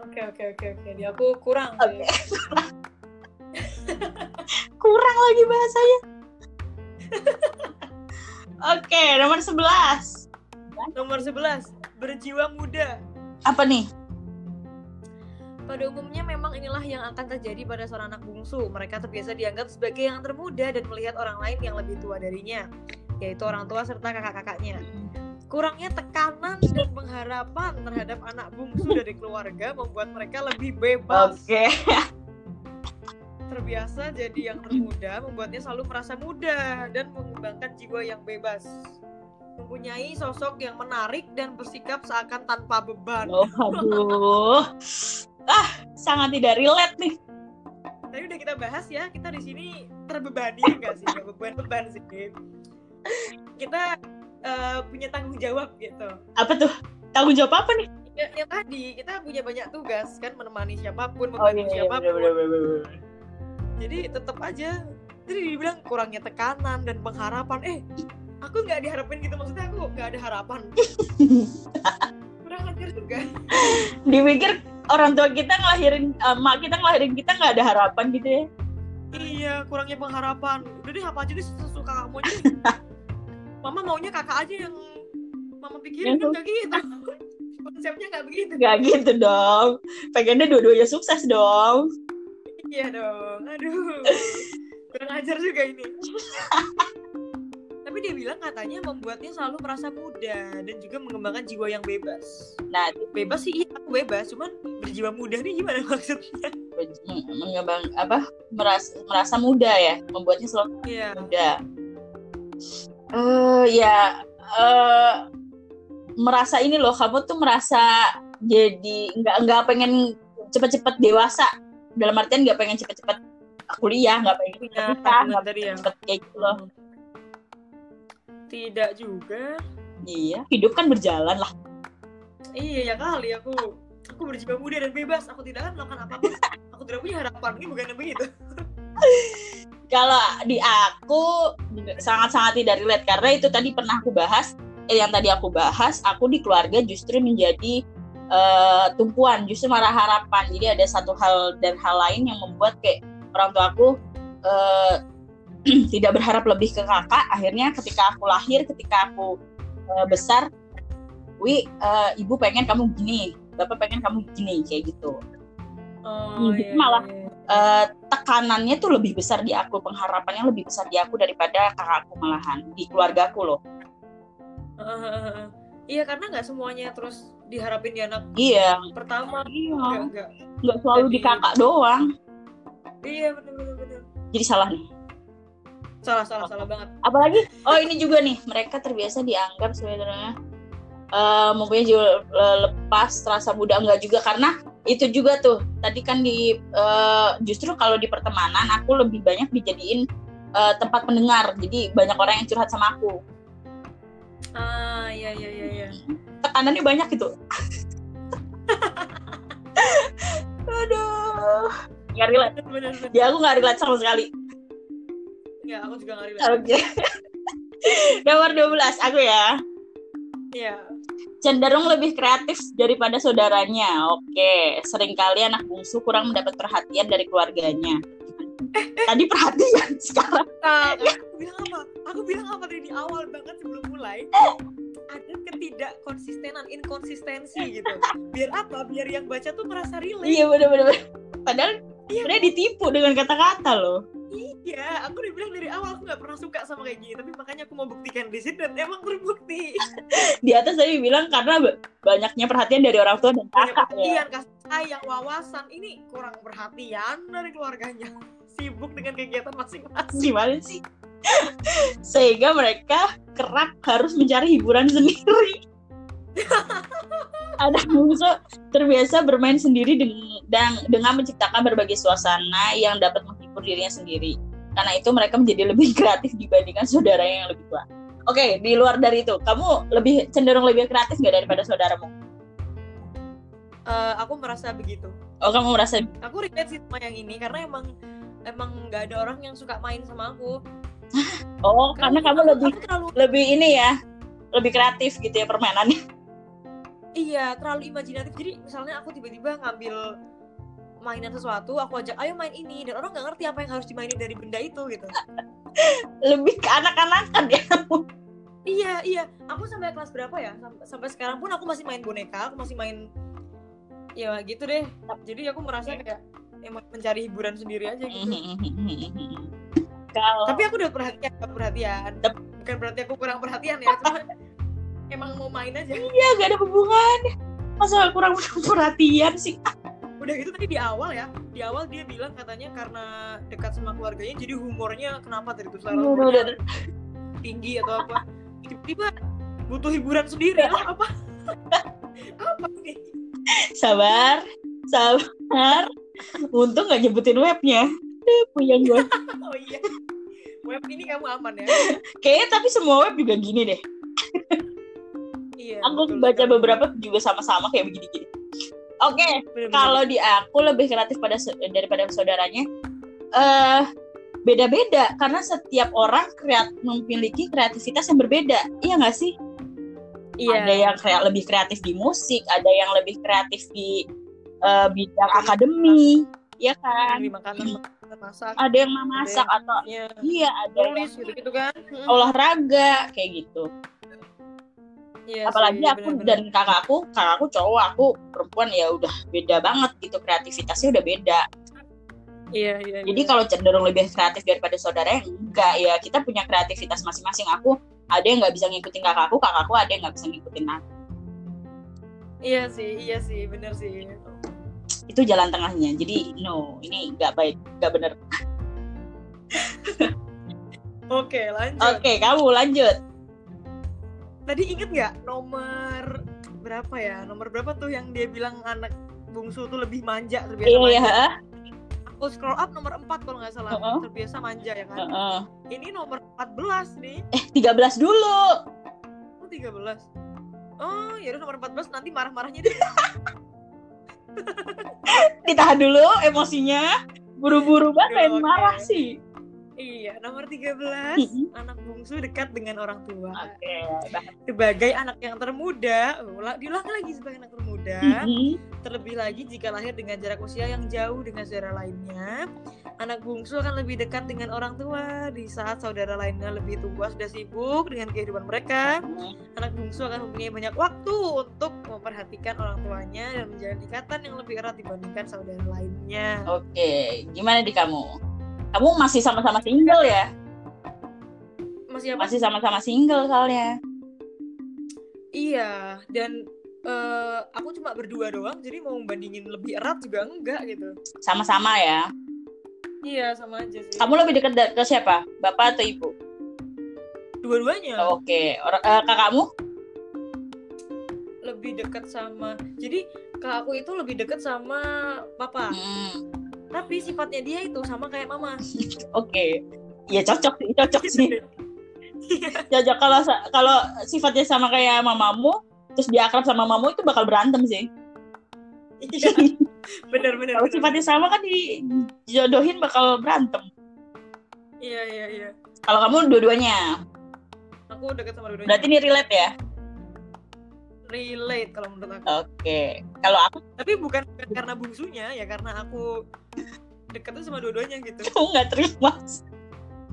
oke oke oke oke di aku kurang Oke. sih. kurang lagi bahasanya oke nomor 11 nomor 11 berjiwa muda apa nih Pada umumnya memang inilah yang akan terjadi pada seorang anak bungsu. Mereka terbiasa dianggap sebagai yang termuda dan melihat orang lain yang lebih tua darinya, yaitu orang tua serta kakak-kakaknya. Kurangnya tekanan dan pengharapan terhadap anak bungsu dari keluarga membuat mereka lebih bebas. oke Terbiasa jadi yang termuda membuatnya selalu merasa muda dan mengembangkan jiwa yang bebas. Mempunyai sosok yang menarik dan bersikap seakan tanpa beban. oh, aduh ah sangat tidak relate nih Tadi udah kita bahas ya, kita di sini terbebani enggak sih? Beban-beban sih. Kita eh, punya tanggung jawab gitu. apa tuh tanggung jawab apa nih Ya, yang tadi kita punya banyak tugas kan menemani siapa pun, oh membantu iya, iya siapa pun. bener, bener, bener, bener. Jadi tetap aja tadi dibilang kurangnya tekanan dan pengharapan. Eh, aku nggak diharapin gitu maksudnya aku nggak ada harapan. Kurang ajar juga. dipikir orang tua kita ngelahirin eh, mak kita ngelahirin kita nggak ada harapan gitu ya Iya, kurangnya pengharapan. Udah deh apa aja deh sesuka kamu aja. Mama maunya kakak aja yang mama pikirin kan nggak gitu. Konsepnya nggak begitu. nggak gitu dong pengennya dua-duanya sukses dong Iya dong. Aduh. Kurang ajar juga ini. Tapi dia bilang katanya membuatnya selalu merasa muda dan juga mengembangkan jiwa yang bebas. nah Bebas sih, iya aku bebas. Cuman berjiwa muda nih gimana maksudnya? meng- mengembang apa merasa merasa muda ya membuatnya selalu Iya. muda eh ya eh merasa ini loh kamu tuh merasa jadi nggak nggak pengen cepet-cepet dewasa dalam artian nggak pengen cepet-cepet kuliah nggak pengen Punya cepet nikah tabungan nggak tadi ya. cepet kayak gitu loh Tidak juga. iya hidup kan berjalan lah Iya ya kali aku aku berjiwa muda dan bebas. Aku tidak akan melakukan apa pun. Aku tidak punya harapan. Ini bukan begitu. kalau di aku sangat-sangat tidak relate karena itu tadi pernah aku bahas eh, yang tadi aku bahas aku di keluarga justru menjadi eh, tumpuan justru marah harapan. Jadi ada satu hal dan hal lain yang membuat kayak orang tua aku eh, tidak berharap lebih ke kakak. Akhirnya ketika aku lahir ketika aku eh, besar wi eh, ibu pengen kamu gini bapak pengen kamu gini kayak gitu. Oh, Jadi malah- eh, tekanannya tuh lebih besar di aku, pengharapannya lebih besar di aku daripada kakakku malahan di keluargaku loh. Iya karena nggak semuanya terus diharapin di anak Iya, pertama. iya, Enggak, enggak. nggak selalu di Jadi- kakak doang. Iya benar benar benar. Jadi salah nih. Salah salah salah banget. Apalagi, oh ini juga nih, mereka terbiasa dianggap sebenarnya eh mempunyai jiwa le- lepas, terasa muda enggak juga karena itu juga tuh tadi kan di eh, justru kalau di pertemanan aku lebih banyak dijadiin eh, tempat pendengar, jadi banyak orang yang curhat sama aku. Ah iya iya iya iya. tekanannya banyak gitu. Aduh. Nggak relate. Benar. Ya aku nggak relate sama sekali. Iya aku juga nggak relate. Oke. Nomor 12 aku ya. Iya. Cenderung lebih kreatif daripada saudaranya. Oke. Seringkali anak bungsu kurang mendapat perhatian dari keluarganya. Tadi perhatian sekarang. Nah, aku bilang apa? Aku bilang apa dari di awal banget sebelum mulai? Ada ketidak konsistenan, inkonsistensi gitu. Biar apa? Biar yang baca tuh merasa relate. Iya bener-bener. Padahal Iya, udah ditipu dengan kata-kata loh. Iya, aku udah bilang dari awal aku nggak pernah suka sama kayak gini, tapi makanya aku mau buktikan di sini dan emang terbukti. Di atas tadi bilang karena ba- banyaknya perhatian dari orang tua dan kakak ya. perhatian, kasih sayang, wawasan, ini kurang perhatian dari keluarganya. Sibuk dengan kegiatan masing-masing. gimana sih? Sehingga mereka kerap harus mencari hiburan sendiri. Anak bungsu terbiasa bermain sendiri dengan, dan dengan menciptakan berbagai suasana yang dapat menghibur dirinya sendiri. Karena itu mereka menjadi lebih kreatif dibandingkan saudara yang lebih tua. Oke di luar dari itu kamu lebih cenderung lebih kreatif nggak daripada saudaramu? Eh, aku merasa begitu. Oh kamu merasa aku relate sih sama yang ini karena emang emang nggak ada orang yang suka main sama aku. Oh karena kamu aku, lebih aku terlalu lebih ini ya lebih kreatif gitu ya permainannya. iya terlalu imajinatif. Jadi misalnya aku tiba-tiba ngambil mainan sesuatu aku ajak ayo main ini. Dan orang nggak ngerti apa yang harus dimainin dari benda itu gitu. Lebih ke anak-anakan ya. iya iya. Aku sampai kelas berapa ya? Sampai, sampai sekarang pun aku masih main boneka aku masih main ya gitu deh. Jadi aku merasa kayak emang mencari hiburan sendiri aja gitu. Kalau tapi aku udah perhatian perhatian. Bukan berarti aku kurang perhatian ya cuma emang mau main aja. Ya gak ada hubungannya. Masa kurang perhatian sih? udah gitu tadi di awal ya di awal dia bilang katanya karena dekat sama keluarganya jadi humornya kenapa humornya udah, tinggi atau apa? Tiba-tiba butuh hiburan sendiri lah apa? Apa nih Sabar, sabar. Untung gak nyebutin webnya. Aduh, Puyeng gue. oh iya web ini kamu aman ya Kayaknya tapi semua web juga gini deh. iya Aku betul baca sekali. beberapa juga sama-sama kayak begini-gini. Oke, Bener-bener. kalau di aku lebih kreatif pada daripada saudaranya. Eh beda-beda karena setiap orang kreat memiliki kreativitas yang berbeda. Iya nggak sih? iya Ada yang kayak lebih kreatif di musik, ada yang lebih kreatif di eh, bidang akademi, ya kan? makanan masak Ada yang memasak atau ya iya ada yang tulis gitu gitu kan olahraga kayak gitu. Iya Apalagi sih, aku bener-bener. dan kakakku, kakakku cowok, aku perempuan ya udah beda banget gitu kreativitasnya udah beda. iya iya Jadi iya. kalau cenderung lebih kreatif daripada saudara enggak ya kita punya kreativitas masing-masing. Aku ada yang nggak bisa ngikutin kakakku, kakakku ada yang nggak bisa ngikutin aku. iya sih iya sih bener sih Itu jalan tengahnya. Jadi no, ini nggak baik, nggak bener. oke lanjut Oke, kamu lanjut. tadi inget nggak nomor berapa ya nomor berapa tuh yang dia bilang anak bungsu tuh lebih manja terbiasa Iya, manja iya. aku scroll up nomor 4 kalau nggak salah Heeh. terbiasa manja ya kan Heeh. ini nomor 14 nih Eh, 13 dulu. oh 13 oh ya udah nomor 14 nanti marah-marahnya deh Ditahan dulu emosinya. Buru-buru banget pengen marah sih. Iya nomor 13 Mm-mm. anak bungsu dekat dengan orang tua Oke, bah- sebagai anak yang termuda ulang diulang lagi sebagai anak termuda. Terlebih lagi jika lahir dengan jarak usia yang jauh dengan saudara lainnya, anak bungsu akan lebih dekat dengan orang tua di saat saudara lainnya lebih tua sudah sibuk dengan kehidupan mereka. Anak bungsu akan mempunyai banyak waktu untuk memperhatikan orang tuanya dan menjalin ikatan yang lebih erat dibandingkan saudara lainnya. Oke, gimana di kamu? Kamu masih sama-sama single ya? Masih apa? Masih sama-sama single soalnya. Iya, dan eh, aku cuma berdua doang, jadi mau membandingin lebih erat juga enggak gitu. Sama-sama ya. Iya, sama aja sih. Kamu lebih dekat ke siapa? Bapak atau ibu? Dua-duanya. Oke, Or- eh, kakakmu? lebih dekat sama jadi kak aku itu lebih dekat sama papa Hmm, tapi sifatnya dia itu sama kayak mama Oke, ya cocok sih, cocok sih. Iya. Cocok kalau sa- kalau sifatnya sama kayak mamamu, terus dia akrab sama mamamu itu bakal berantem sih. Iya, bener bener kalau sifatnya sama kan dijodohin bakal berantem. iya iya iya Kalau kamu dua-duanya, aku dekat sama dua-duanya berarti ini relate ya? Relate kalau menurut aku Oke, kalau aku tapi bukan, bukan karena bungsunya ya karena aku dekatnya sama dua-duanya gitu kamu nggak terima.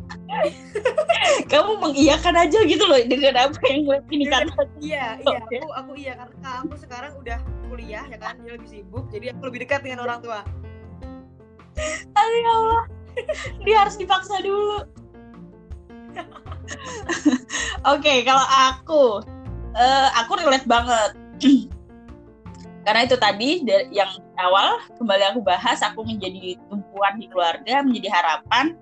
kamu mengiyakan aja gitu loh dengan apa yang gue ini kan. iya iya aku aku iya karena aku sekarang udah kuliah ya kan dia lebih sibuk jadi aku lebih dekat dengan orang tua Aduh ya Allah, dia harus dipaksa dulu. Oke, kalau aku, eh, aku relate banget. Karena itu tadi yang awal kembali aku bahas, aku menjadi tumpuan di keluarga, menjadi harapan.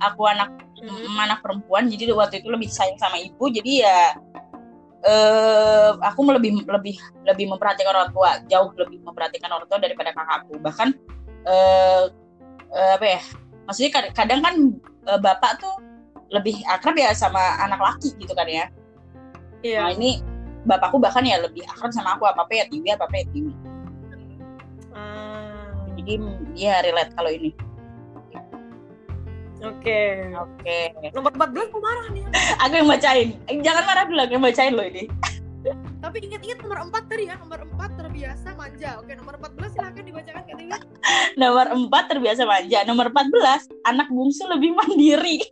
Aku anak Mhm. anak perempuan, jadi waktu itu lebih sayang sama ibu. Jadi ya, eh, aku lebih lebih lebih memperhatikan orang tua, jauh lebih memperhatikan orang tua daripada kakakku. Bahkan eh, eh, apa ya? Maksudnya kad- kadang kan eh, bapak tuh lebih akrab ya sama anak laki gitu kan ya. iya Nah ini bapakku bahkan ya lebih akrab sama aku apa apa ya Tiwi apa apa ya Tiwi. jadi ya relate kalau ini Oke. oke Nomor 14 aku marah nih. aku yang bacain Eh, jangan marah dulu aku yang bacain loh ini Tapi ingat-ingat nomor 4 tadi ya, nomor 4 terbiasa manja. Oke, nomor 14 silahkan dibacakan Kak Tiwi. nomor 4 terbiasa manja nomor 14 anak bungsu lebih mandiri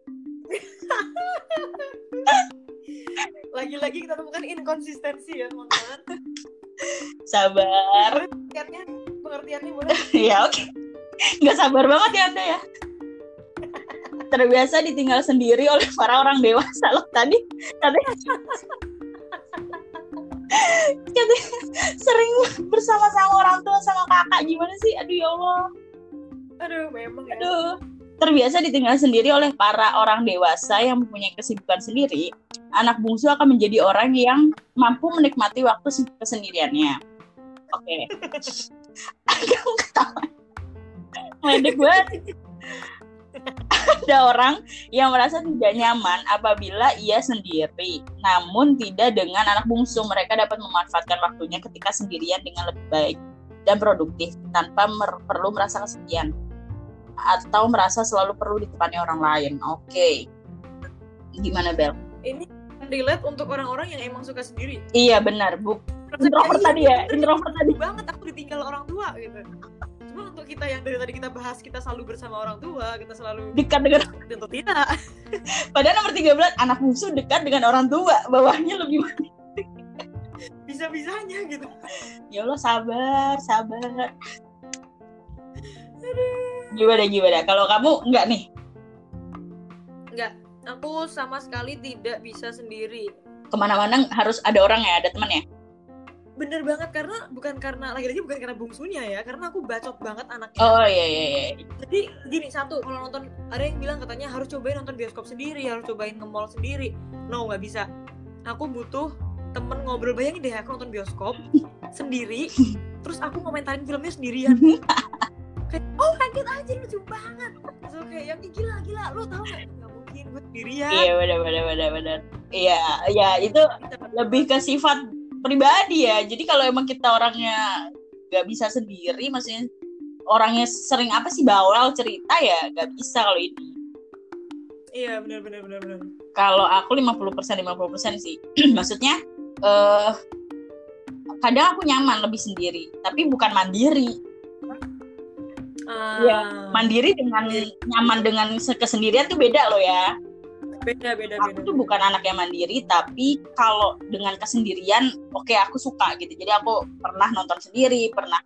Lagi-lagi kita temukan inkonsistensi ya, teman-teman. sabar. Pengertiannya, pengertiannya boleh. ya oke. Nggak sabar banget ya anda ya? Terbiasa ditinggal sendiri oleh para orang dewasa loh tadi. Katanya katanya sering bersama-sama orang tua sama kakak. Gimana sih? Aduh ya Allah. Aduh, memang ya. aduh terbiasa ditinggal sendiri oleh para orang dewasa yang mempunyai kesibukan sendiri anak bungsu akan menjadi orang yang mampu menikmati waktu se- kesendiriannya. Oke. Kamu ketawa Ledek banget ada orang yang merasa tidak nyaman apabila ia sendiri, namun tidak dengan anak bungsu. Mereka dapat memanfaatkan waktunya ketika sendirian dengan lebih baik dan produktif tanpa mer- perlu merasa kesepian atau merasa selalu perlu ditemani orang lain. Oke, gimana Bel? Ini relate untuk orang-orang yang emang suka sendiri. Iya benar, bu. Introvert tadi ya, introvert tadi. banget aku ditinggal orang tua gitu. Cuma untuk kita yang dari tadi kita bahas kita selalu bersama orang tua, kita selalu Dekat dengan, tentu tidak. padahal nomor 13 anak bungsu dekat dengan orang tua, bawahnya lebih Bisa-bisanya gitu. Ya Allah sabar, sabar. Gimana gimana? Kalau kamu enggak nih? Enggak, aku sama sekali tidak bisa sendiri. Ke mana-mana harus ada orang ya, ada teman ya. Bener banget karena bukan karena lagi-lagi bukan karena bungsunya ya, karena aku bacot banget anaknya. Oh iya iya iya. Jadi gini satu, kalau nonton ada yang bilang katanya harus cobain nonton bioskop sendiri, harus cobain ke mall sendiri. No, nggak bisa. Aku butuh temen ngobrol. Bayangin deh aku nonton bioskop sendiri, terus aku komentarin filmnya sendirian. kayak oh kaget aja lucu banget. So kayak yang "Ih, gila gila, lo tau nggak? Nggak mungkin gue sendirian. Iya benar benar benar benar. Iya ya itu lebih ke sifat pribadi ya. Jadi kalau emang kita orangnya nggak bisa sendiri, maksudnya orangnya sering apa sih bawel cerita ya nggak bisa kalau ini. Iya benar benar benar benar. Kalau aku 50% 50% sih. Maksudnya eh kadang aku nyaman lebih sendiri, tapi bukan mandiri. Ah, Iya, Mandiri dengan nyaman dengan se- kesendirian tuh beda loh ya. beda beda Aku beda. tuh bukan anak yang mandiri, tapi kalau dengan kesendirian, oke aku suka gitu. Jadi aku pernah nonton sendiri, pernah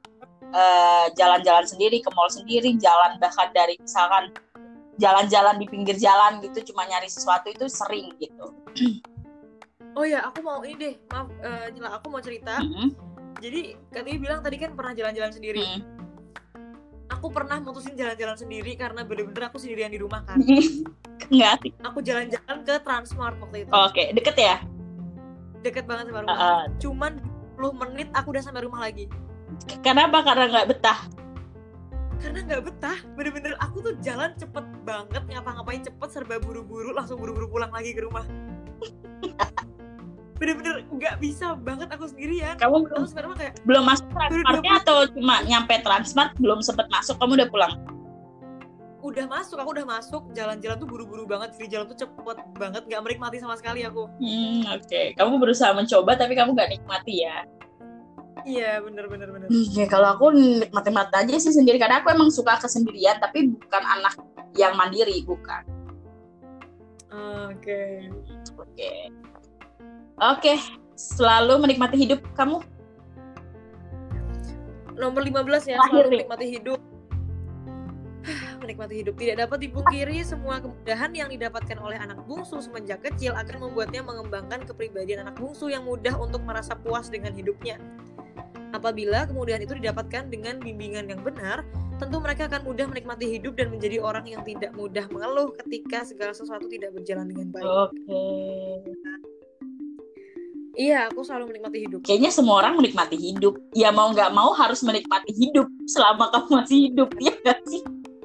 eh, jalan-jalan sendiri ke mall sendiri, jalan bahkan dari misalkan jalan-jalan di pinggir jalan gitu, cuma nyari sesuatu itu sering gitu. Oh ya, aku mau ini deh, maaf, Jela, aku mau cerita. Mm-mm. Jadi katanya bilang tadi kan pernah jalan-jalan sendiri. Mm. Aku pernah mutusin jalan-jalan sendiri karena bener-bener aku sendirian di rumah kan. Nggak asik. Aku jalan-jalan ke Transmart waktu itu. Oke, deket ya? Deket banget sama rumah. Uh, Cuman 10 menit aku udah sampai rumah lagi. kenapa? Karena nggak betah. Karena nggak betah, bener-bener aku tuh jalan cepet banget, ngapa-ngapain cepet, serba buru-buru, langsung buru-buru pulang lagi ke rumah. bener-bener nggak bisa banget aku sendirian. Kamu belum rumah kayak, belum masuk transmartnya atau cuma nyampe transmart belum sempet masuk kamu udah pulang udah masuk, aku udah masuk, jalan-jalan tuh buru-buru banget, jadi jalan tuh cepet banget, nggak menikmati sama sekali aku. hmm, oke kamu berusaha mencoba tapi kamu nggak nikmati ya Iya, bener bener bener. Iya kalau aku nikmati-nikmati aja sih sendiri karena aku emang suka kesendirian tapi bukan anak yang mandiri bukan Oke. oke oke selalu menikmati hidup kamu Nomor 15 ya, selalu menikmati hidup. menikmati hidup tidak dapat dipungkiri semua kemudahan yang didapatkan oleh anak bungsu semenjak kecil akan membuatnya mengembangkan kepribadian anak bungsu yang mudah untuk merasa puas dengan hidupnya. Apabila kemudahan itu didapatkan dengan bimbingan yang benar, tentu mereka akan mudah menikmati hidup dan menjadi orang yang tidak mudah mengeluh ketika segala sesuatu tidak berjalan dengan baik. oke Iya, aku selalu menikmati hidup. kayaknya semua orang menikmati hidup ya mau nggak mau harus menikmati hidup selama kamu masih hidup ya nggak sih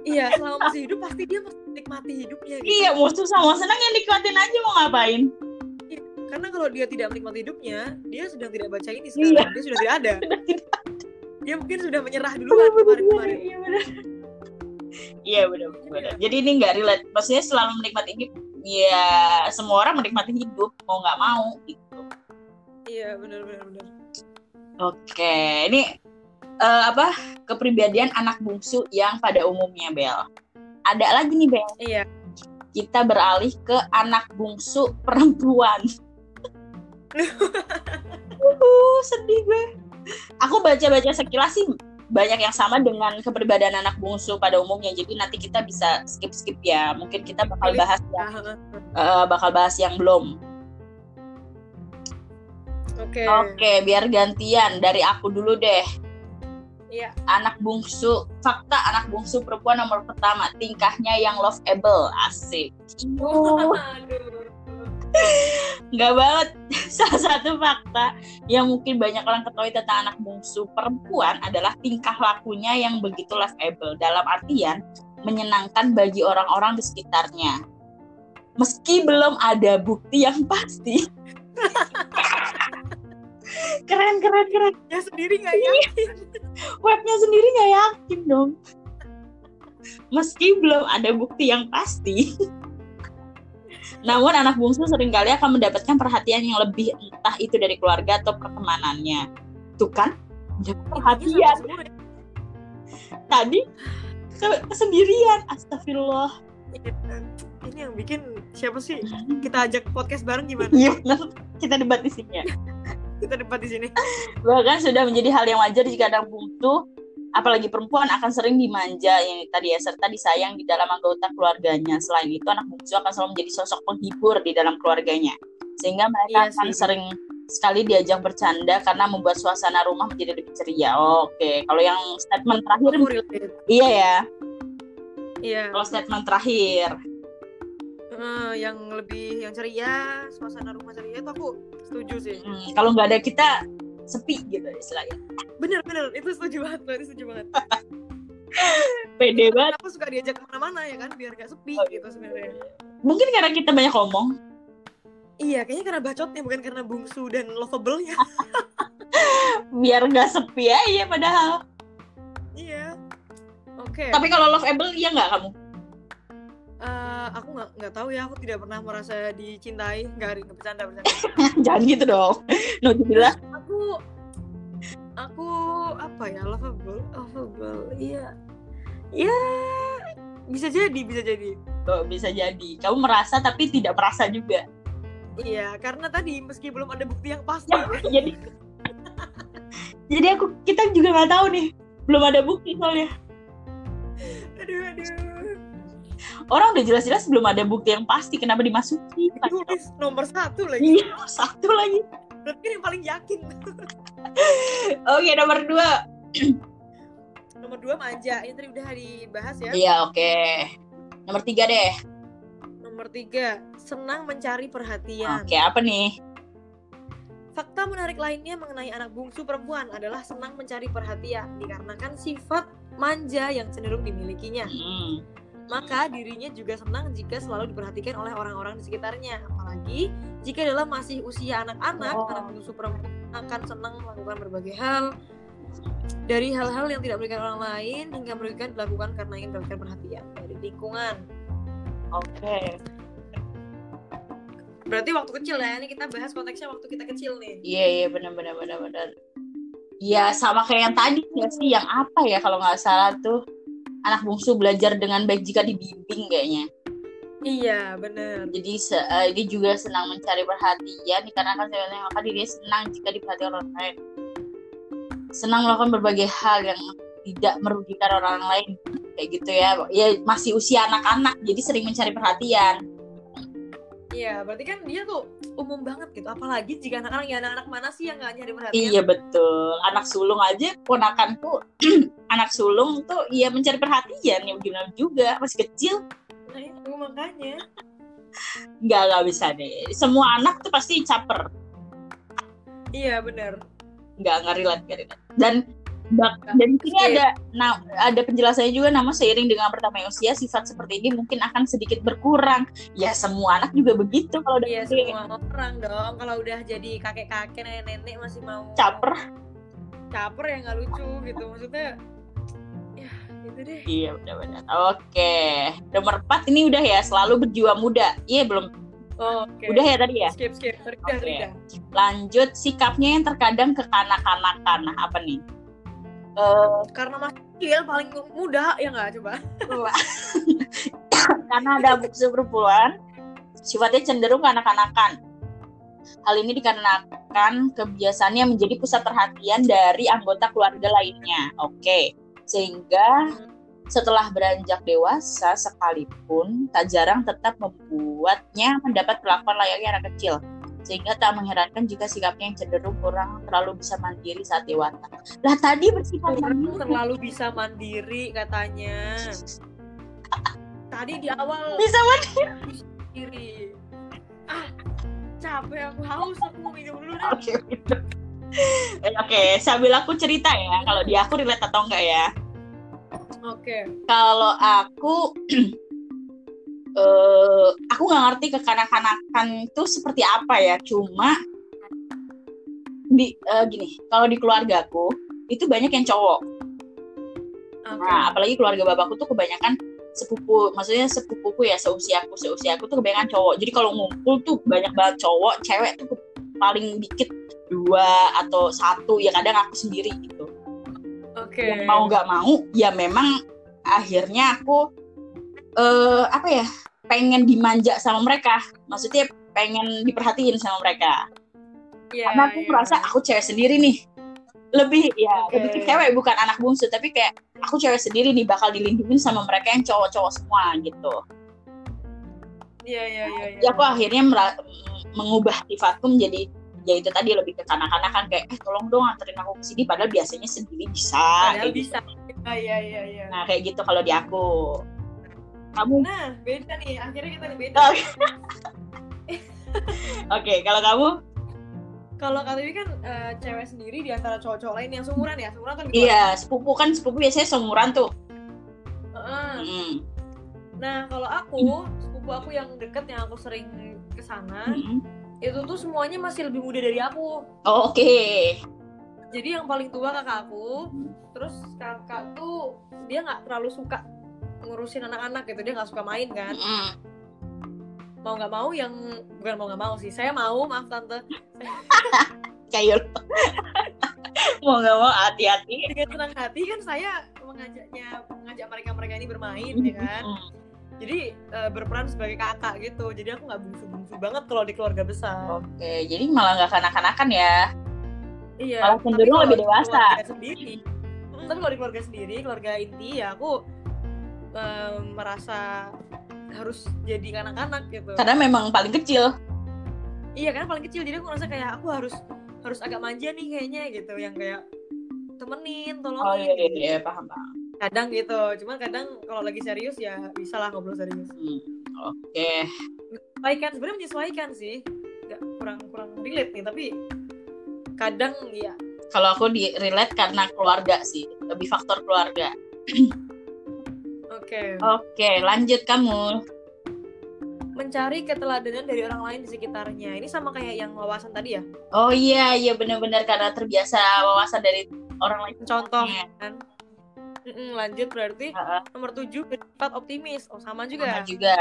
Iya, selama masih hidup pasti dia masih menikmati hidupnya. Gitu. iya mau susah mau senang ya nikmatin aja mau ngapain Karena kalau dia tidak menikmati hidupnya, dia sedang tidak baca ini sekarang. Iya. Dia sudah tidak ada. dia mungkin sudah menyerah duluan kemarin-kemarin Iya benar. Iya benar benar. Jadi ini nggak relate. Maksudnya selalu menikmati hidup. Ya semua orang menikmati hidup mau nggak mau gitu. Iya benar benar benar Oke, ini eh, apa kepribadian anak bungsu yang pada umumnya Bel. Ada lagi nih Bel. iya Kita beralih ke anak bungsu perempuan. uh, sedih gue. Aku baca-baca sekilas sih banyak yang sama dengan kepribadian anak bungsu pada umumnya. Jadi nanti kita bisa skip-skip ya. Mungkin kita bakal bahas yang, eh, bakal bahas yang belum. Oke. Oke, biar gantian. Dari aku dulu deh. iya. Anak bungsu. Fakta anak bungsu perempuan nomor pertama. Tingkahnya yang loveable asik. Uh, aduh nggak banget. Salah satu fakta yang mungkin banyak orang ketahui tentang anak bungsu perempuan adalah tingkah lakunya yang begitu loveable dalam artian menyenangkan bagi orang-orang di sekitarnya. Meski belum ada bukti yang pasti keren keren keren ya sendiri nggak yakin webnya sendiri nggak yakin dong. Meski belum ada bukti yang pasti. Namun anak bungsu sering kali akan mendapatkan perhatian yang lebih entah itu dari keluarga atau pertemanannya. Tuh kan, mendapat perhatian ya. tadi ke- kesendirian. Astagfirullah. Iya. ini yang bikin siapa sih kita ajak podcast bareng gimana Iya. Kita debat di sini ya. Kita debat di sini Bahkan sudah menjadi hal yang wajar jika anak bungsu apalagi perempuan akan sering dimanja yang tadi ya serta disayang di dalam anggota keluarganya. Selain itu anak bungsu akan selalu menjadi sosok penghibur di dalam keluarganya. Sehingga mereka Iya akan sih. sering sekali diajak bercanda karena membuat suasana rumah menjadi lebih ceria. Oke, kalau yang statement terakhir iya ya. iya Kalau statement terakhir Eh, yang lebih yang ceria suasana rumah ceria itu aku setuju sih hmm, kalau nggak ada kita sepi gitu istilahnya. bener bener itu setuju banget berarti setuju banget Pede banget. aku suka diajak ke mana-mana ya kan biar gak sepi Oh, gitu sebenarnya Mungkin karena kita banyak ngomong. iya kayaknya karena bacotnya bukan karena bungsu dan lovable nya Biar nggak sepi aja padahal. iya oke Tapi kalau loveable iya nggak kamu? Aku nggak nggak tahu ya aku tidak pernah merasa dicintai nggak nggak bercanda bercanda Jangan gitu dong. Nauzubillah. aku aku apa ya lovable lovable iya ya bisa jadi bisa jadi Oh, bisa jadi. Kamu merasa tapi tidak merasa juga. iya karena tadi meski belum ada bukti yang pasti jadi Jadi aku kita juga nggak tahu nih. Belum ada bukti soalnya. aduh aduh Orang udah jelas-jelas belum ada bukti yang pasti kenapa dimasuki. tulis nomor satu lagi Iya, satu lagi. berarti yang paling yakin Oke, nomor dua. nomor dua manja ini tadi udah dibahas ya Iya, oke. Nomor tiga deh. nomor tiga senang mencari perhatian Oke, apa nih? Fakta menarik lainnya mengenai anak bungsu perempuan adalah senang mencari perhatian dikarenakan sifat manja yang cenderung dimilikinya. Hmm. Maka dirinya juga senang jika selalu diperhatikan oleh orang-orang di sekitarnya. Apalagi jika dalam masih usia anak-anak, Oh. anak bungsu perempuan akan senang melakukan berbagai hal dari hal-hal yang tidak merugikan orang lain hingga merugikan dilakukan karena ingin mendapatkan perhatian dari lingkungan. Oke. Berarti waktu kecil ya, ini kita bahas konteksnya waktu kita kecil nih. Iya, iya, benar benar benar benar. Ya, sama kayak yang tadi ya sih, yang apa ya kalau nggak salah tuh anak bungsu belajar dengan baik jika dibimbing kayaknya. Iya, bener. Jadi se- eh, dia juga senang mencari perhatian dikarenakan sebenarnya maka dirinya senang jika diperhatikan orang lain. Senang melakukan berbagai hal yang tidak merugikan orang lain kayak gitu ya. Ya masih usia anak-anak jadi sering mencari perhatian. Iya, berarti kan dia tuh umum banget gitu. Apalagi jika anak-anak ya anak-anak mana sih yang nggak nyari perhatian? Iya betul. Anak sulung aja ponakanku anak sulung tuh ya mencari perhatian ya gimana juga masih kecil Nah, itu makanya. nggak nggak bisa deh. Semua anak tuh pasti caper. Iya, bener. nggak nggak relate nggak relate. Dan bak- dan di sini Skip. ada nah ada penjelasannya juga namun seiring dengan bertambahnya usia sifat seperti ini mungkin akan sedikit berkurang. Ya semua anak juga begitu kalau udah Iya, gede. semua orang dong. Kalau udah jadi kakek-kakek, nenek-nenek masih mau caper. caper ya nggak lucu gitu maksudnya ya gitu deh Iya benar-benar. Oke, nomor 4 ini udah ya selalu berjiwa muda. Iya belum. oh, oke Udah ya tadi ya. skip skip Rida Oke. Rida Lanjut sikapnya yang terkadang kekanak-kanakan. Nah, apa nih? Eh, karena masih kecil paling muda ya nggak coba karena ada bukti perempuan sifatnya cenderung kanak-kanakan. Hal ini dikarenakan kebiasaannya menjadi pusat perhatian dari anggota keluarga lainnya. Oke, sehingga setelah beranjak dewasa sekalipun tak jarang tetap membuatnya mendapat perlakuan layaknya anak kecil. Sehingga tak mengherankan jika sikapnya yang cenderung kurang terlalu bisa mandiri saat dewasa. Lah tadi bersifat mandiri. terlalu bisa mandiri katanya tadi di awal Bisa mandiri ah capek aku haus aku mau minum dulu deh Oke. Eh, Oke, sambil aku cerita ya, kalau di aku relate atau enggak ya. oke Kalau aku, eh aku nggak ngerti kekanak-kanakan itu seperti apa ya. Cuma di eh, gini, kalau di keluargaku itu banyak yang cowok. oke Nah, apalagi keluarga bapakku tuh kebanyakan sepupu, maksudnya sepupuku ya seusiaku, seusiaku tuh kebanyakan cowok. Jadi kalau ngumpul tuh banyak banget cowok, cewek tuh paling dikit dua atau satu ya kadang aku sendiri gitu. oke yang mau nggak mau ya memang akhirnya aku eh apa ya pengen dimanja sama mereka. Maksudnya pengen diperhatiin sama mereka. Iya, karena aku iya. merasa aku cewek sendiri nih. Lebih ya Oke. lebih ke cewek bukan anak bungsu. Tapi kayak aku cewek sendiri nih bakal dilindungi sama mereka yang cowok-cowok semua gitu. Iya iya iya jadi aku akhirnya mengubah sifatku menjadi ya itu tadi lebih ke kanak-kanakan. Kayak eh tolong dong anterin aku ke sini padahal biasanya sendiri bisa Padahal gitu. bisa. Iya iya iya. Nah kayak gitu kalau di aku kamu nah beda nih akhirnya kita nih beda Oke. Oke, kalau kamu? kalau kata ini kan eh, cewek sendiri di antara cowok-cowok lain yang seumuran ya seumuran kan Iya, sepupu kan sepupu biasanya seumuran tuh. Heeh. Mm. nah kalau aku sepupu aku yang deket yang aku sering ke sana Mm. itu tuh semuanya masih lebih muda dari aku Oh, Oke. jadi yang paling tua kakak aku terus kakak tuh dia nggak terlalu suka ngurusin anak-anak gitu dia nggak suka main kan Mm. mau nggak mau yang bukan mau nggak mau sih saya mau maaf tante Kayak mau nggak mau hati-hati. dengan senang hati kan saya mengajaknya mengajak mereka mereka ini bermain ya kan jadi eh, berperan sebagai kakak gitu jadi aku nggak bungsu-bungsu banget kalau di keluarga besar Oke, jadi malah nggak kanak-kanakan ya. iya Malah cenderung lebih dewasa. sendiri Hmm, tapi kalau di keluarga sendiri keluarga inti ya aku eh, merasa harus jadi kanak-kanak gitu Karena memang paling kecil. iya kan paling kecil jadi aku ngerasa kayak aku harus harus agak manja nih kayaknya gitu yang kayak temenin tolongin Oh iya, iya, gitu. iya, paham, paham. kadang gitu cuman kadang kalau lagi serius ya bisa lah ngobrol serius Hmm. Oke. menyesuaikan sebenarnya menyesuaikan sih nggak kurang kurang relate nih tapi kadang ya Kalau aku di relate karena keluarga sih, lebih faktor keluarga. oke. Oke, lanjut kamu. mencari keteladanan dari orang lain di sekitarnya. Ini sama kayak yang wawasan tadi ya? Oh iya, iya benar-benar karena terbiasa wawasan dari orang lain. contoh Iya. kan? Mm-mm, lanjut berarti. Heeh, nomor 7 bersifat optimis. Oh sama juga. Sama juga.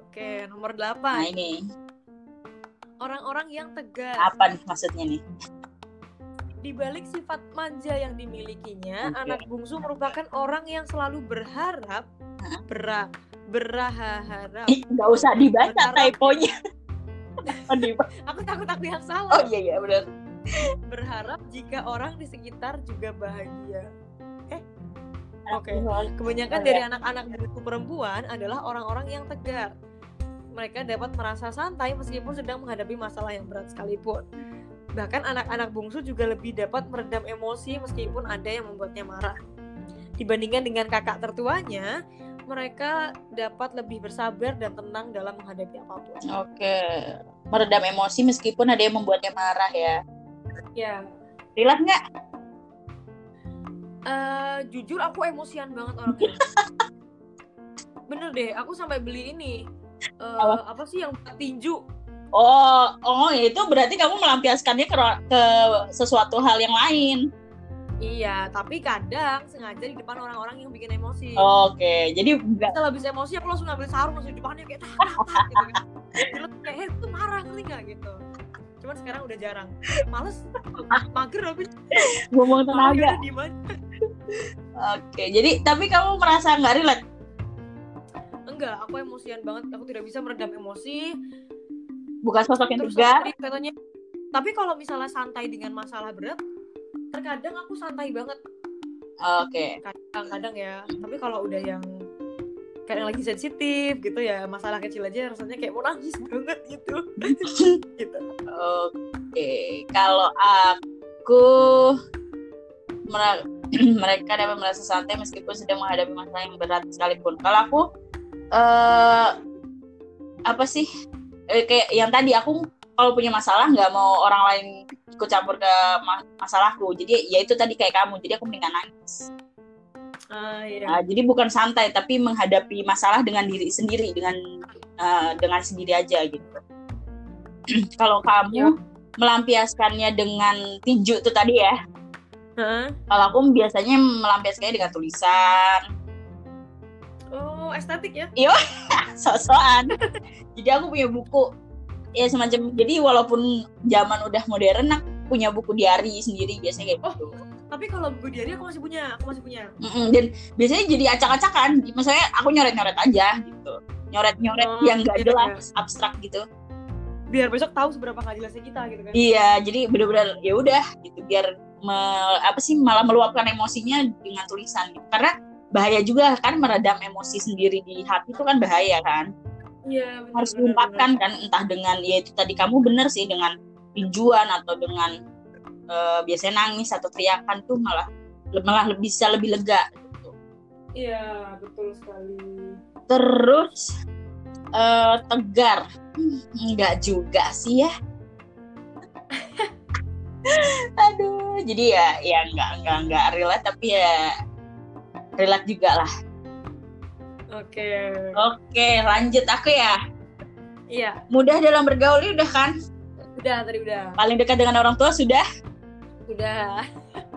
oke nomor Nah 8 ini. Orang-orang yang tegas apa nih maksudnya nih? Di balik sifat manja yang dimilikinya Oke. anak bungsu merupakan orang yang selalu berharap Hah? berah berharap nggak usah dibaca Berharap. typonya. Oh, aku takut aku yang oh salah iya iya benar. berharap jika orang di sekitar juga bahagia eh oke kebanyakan Oh, dari iya. anak-anak buku perempuan adalah orang-orang yang tegar mereka dapat merasa santai meskipun sedang menghadapi masalah yang berat sekalipun bahkan anak-anak bungsu juga lebih dapat meredam emosi meskipun ada yang membuatnya marah dibandingkan dengan kakak tertuanya mereka dapat lebih bersabar dan tenang dalam menghadapi apa pun Oke. Meredam emosi meskipun ada yang membuatnya marah ya. ya Relate nggak? Eh, jujur aku emosian banget orangnya. Bener deh, aku sampai beli ini. Eh, Apa? apa sih yang tinju? Oh, oh itu berarti kamu melampiaskannya ke, ke sesuatu hal yang lain. Iya, tapi kadang sengaja di depan orang-orang yang bikin emosi. Oke, jadi enggak Setelah habis emosi aku langsung ngambil sarung langsung di depannya kayak tak gitu kan. Kayak hey, itu marah ngerti nggak gitu. Cuman sekarang udah jarang. Males, mager aku. ngomong tenaga. Oke, jadi tapi kamu merasa nggak relate? Enggak, aku emosian banget. Aku tidak bisa meredam emosi. Bukan sosok yang Terus tegar? tadi katanya. Tapi kalau misalnya santai dengan masalah berat, terkadang aku santai banget. Oke. Kadang-kadang ya. Tapi kalau udah yang kadang lagi sensitif gitu ya, masalah kecil aja rasanya kayak mau nangis banget gitu. gitu. Oke, kalau aku mer- mereka dapat merasa santai meskipun sedang menghadapi masalah yang berat sekalipun. Kalau aku eh apa sih? Eh, kayak yang tadi aku kalau punya masalah nggak mau orang lain ikut campur ke ma- masalahku. Jadi ya itu tadi kayak kamu. Jadi aku mendingan nangis. Ah iya. Nah, jadi bukan santai tapi menghadapi masalah dengan diri sendiri dengan eh, dengan sendiri aja gitu. kalau kamu melampiaskannya dengan tinju tuh tadi ya. Hah? Kalau aku biasanya melampiaskannya dengan tulisan, Oh, estetik ya? sosokan. jadi aku punya buku ya semacam jadi walaupun zaman udah modern aku punya buku diary sendiri biasanya kayak gitu. Tapi kalau buku diary aku masih punya, aku masih punya. Mm-mm, dan biasanya jadi acak-acakan. Misalnya aku nyoret-nyoret aja gitu. Nyoret-nyoret Oh, yang gak gitu jelas, abstrak gitu. Biar besok tahu seberapa nggak jelasnya kita gitu kan. Iya, jadi bener-bener ya udah gitu biar me- apa sih malah meluapkan emosinya dengan tulisan gitu. Karena bahaya juga kan meredam emosi sendiri di hati itu kan bahaya kan. Iya, bener, Harus diungkapkan kan entah dengan ya itu tadi kamu bener sih dengan tinjuan atau dengan eh, biasanya nangis atau teriakan tuh malah malah lebih- bisa lebih lega gitu. Iya, betul sekali. Terus eh, tegar. Hmm, Enggak juga sih ya. Aduh, jadi ya ya enggak enggak enggak relate tapi ya relate juga lah. Oke. Oke, lanjut aku ya. Iya, Mudah dalam bergaul udah kan? udah tadi udah. Paling dekat dengan orang tua sudah. Udah.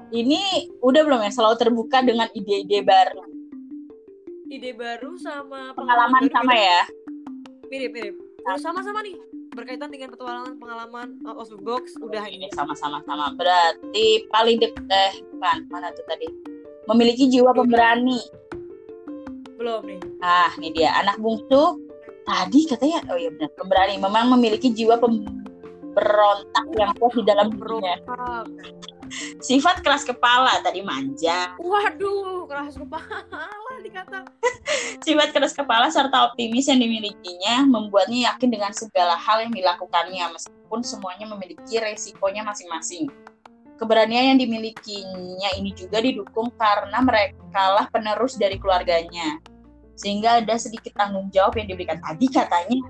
Ini udah belum ya? Selalu terbuka dengan ide-ide baru. Ide baru sama Pengalaman baru sama mirip- ya. Mirip-mirip. Sama-sama nih. Berkaitan dengan petualangan pengalaman out of the box udah Ini ini. sama-sama sama. Berarti paling dekat eh bukan mana tuh tadi? Memiliki jiwa pemberani. Belum nih. Ah, ini dia anak bungsu. Tadi katanya, oh iya benar, pemberani. Memang memiliki jiwa pemberontak yang kuat di dalam dirinya. Sifat keras kepala, tadi manja. Waduh, keras kepala dikata. Sifat keras kepala serta optimis yang dimilikinya membuatnya yakin dengan segala hal yang dilakukannya, meskipun semuanya memiliki resikonya masing-masing. Keberanian yang dimilikinya ini juga didukung karena mereka lah penerus dari keluarganya. Sehingga ada sedikit tanggung jawab yang diberikan tadi katanya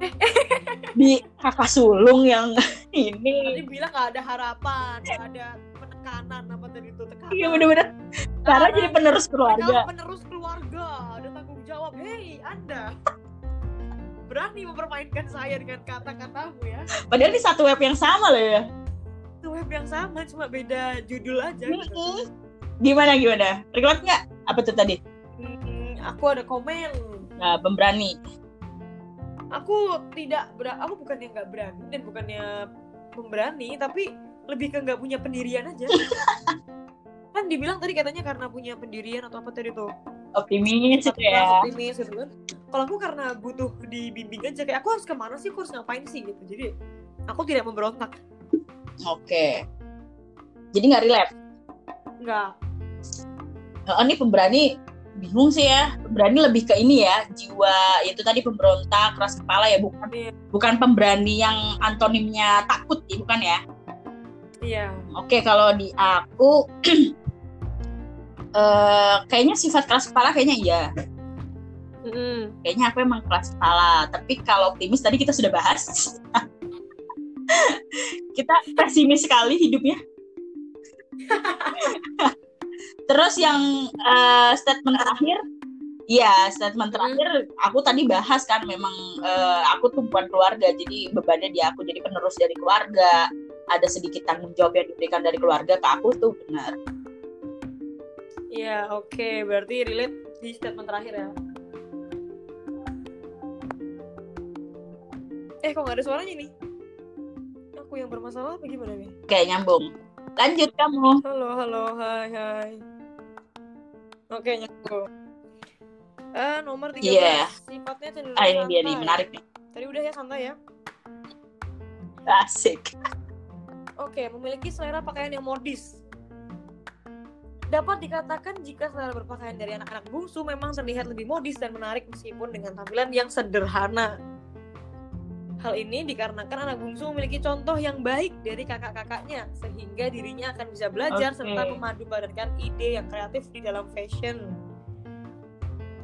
di kakak sulung yang ini. Tadi bilang nggak ada harapan, nggak ada penekanan apa tadi itu tekanan. Iya bener-bener. Karena jadi penerus keluarga. penerus keluarga, ada tanggung jawab. Hei, Anda berani mempermainkan saya dengan kata-katamu ya. Padahal di satu web yang sama loh ya. Web yang sama, cuma beda judul aja. Gitu. Gimana gimana? Relate nggak? Apa tuh tadi? Hmm, aku ada komen. Nah, pemberani. Aku tidak, ber- aku bukannya nggak berani dan bukannya memberani, tapi lebih ke nggak punya pendirian aja. kan dibilang tadi katanya karena punya pendirian atau apa tadi tuh Optimis itu Karena ya. optimis gitu kan kalau aku karena butuh dibimbing aja kayak aku harus ke mana sih aku harus ngapain sih gitu jadi aku tidak memberontak Oke. Jadi nggak relate. nggak Oh, ini pemberani bingung sih ya. Pemberani lebih ke ini ya, jiwa itu tadi pemberontak, keras kepala ya, bukan Iya. bukan pemberani yang antonimnya takut ya, bukan ya. iya Oke, kalau di aku eh kayaknya sifat keras kepala kayaknya iya. Mm-mm. Kayaknya aku emang keras kepala. Tapi kalau optimis tadi kita sudah bahas. kita pesimis sekali hidupnya. Terus yang eh, statement terakhir Iya, statement terakhir aku tadi bahas kan memang eh, aku tumpuan keluarga, jadi bebannya di aku jadi penerus dari keluarga. Ada sedikit tanggung jawab yang diberikan dari keluarga ke aku tuh benar. Iya, oke. Berarti relate di statement terakhir ya. Eh, kok nggak ada suaranya nih? Aku yang bermasalah apa gimana nih? Kayak nyambung. Lanjut kamu. Halo, halo, hai, hai. Oke, nyambung. Eh, nomor 13. Iya. Sifatnya cenderung Ah ini dia nih menarik nih. Tadi udah ya santai ya. Asik. Oke, memiliki selera pakaian yang modis. Dapat dikatakan jika selera berpakaian dari anak-anak bungsu memang terlihat lebih modis dan menarik meskipun dengan tampilan yang sederhana. Hal ini dikarenakan anak bungsu memiliki contoh yang baik dari kakak-kakaknya, sehingga dirinya akan bisa belajar Oke. serta memadu padankan ide yang kreatif di dalam fashion.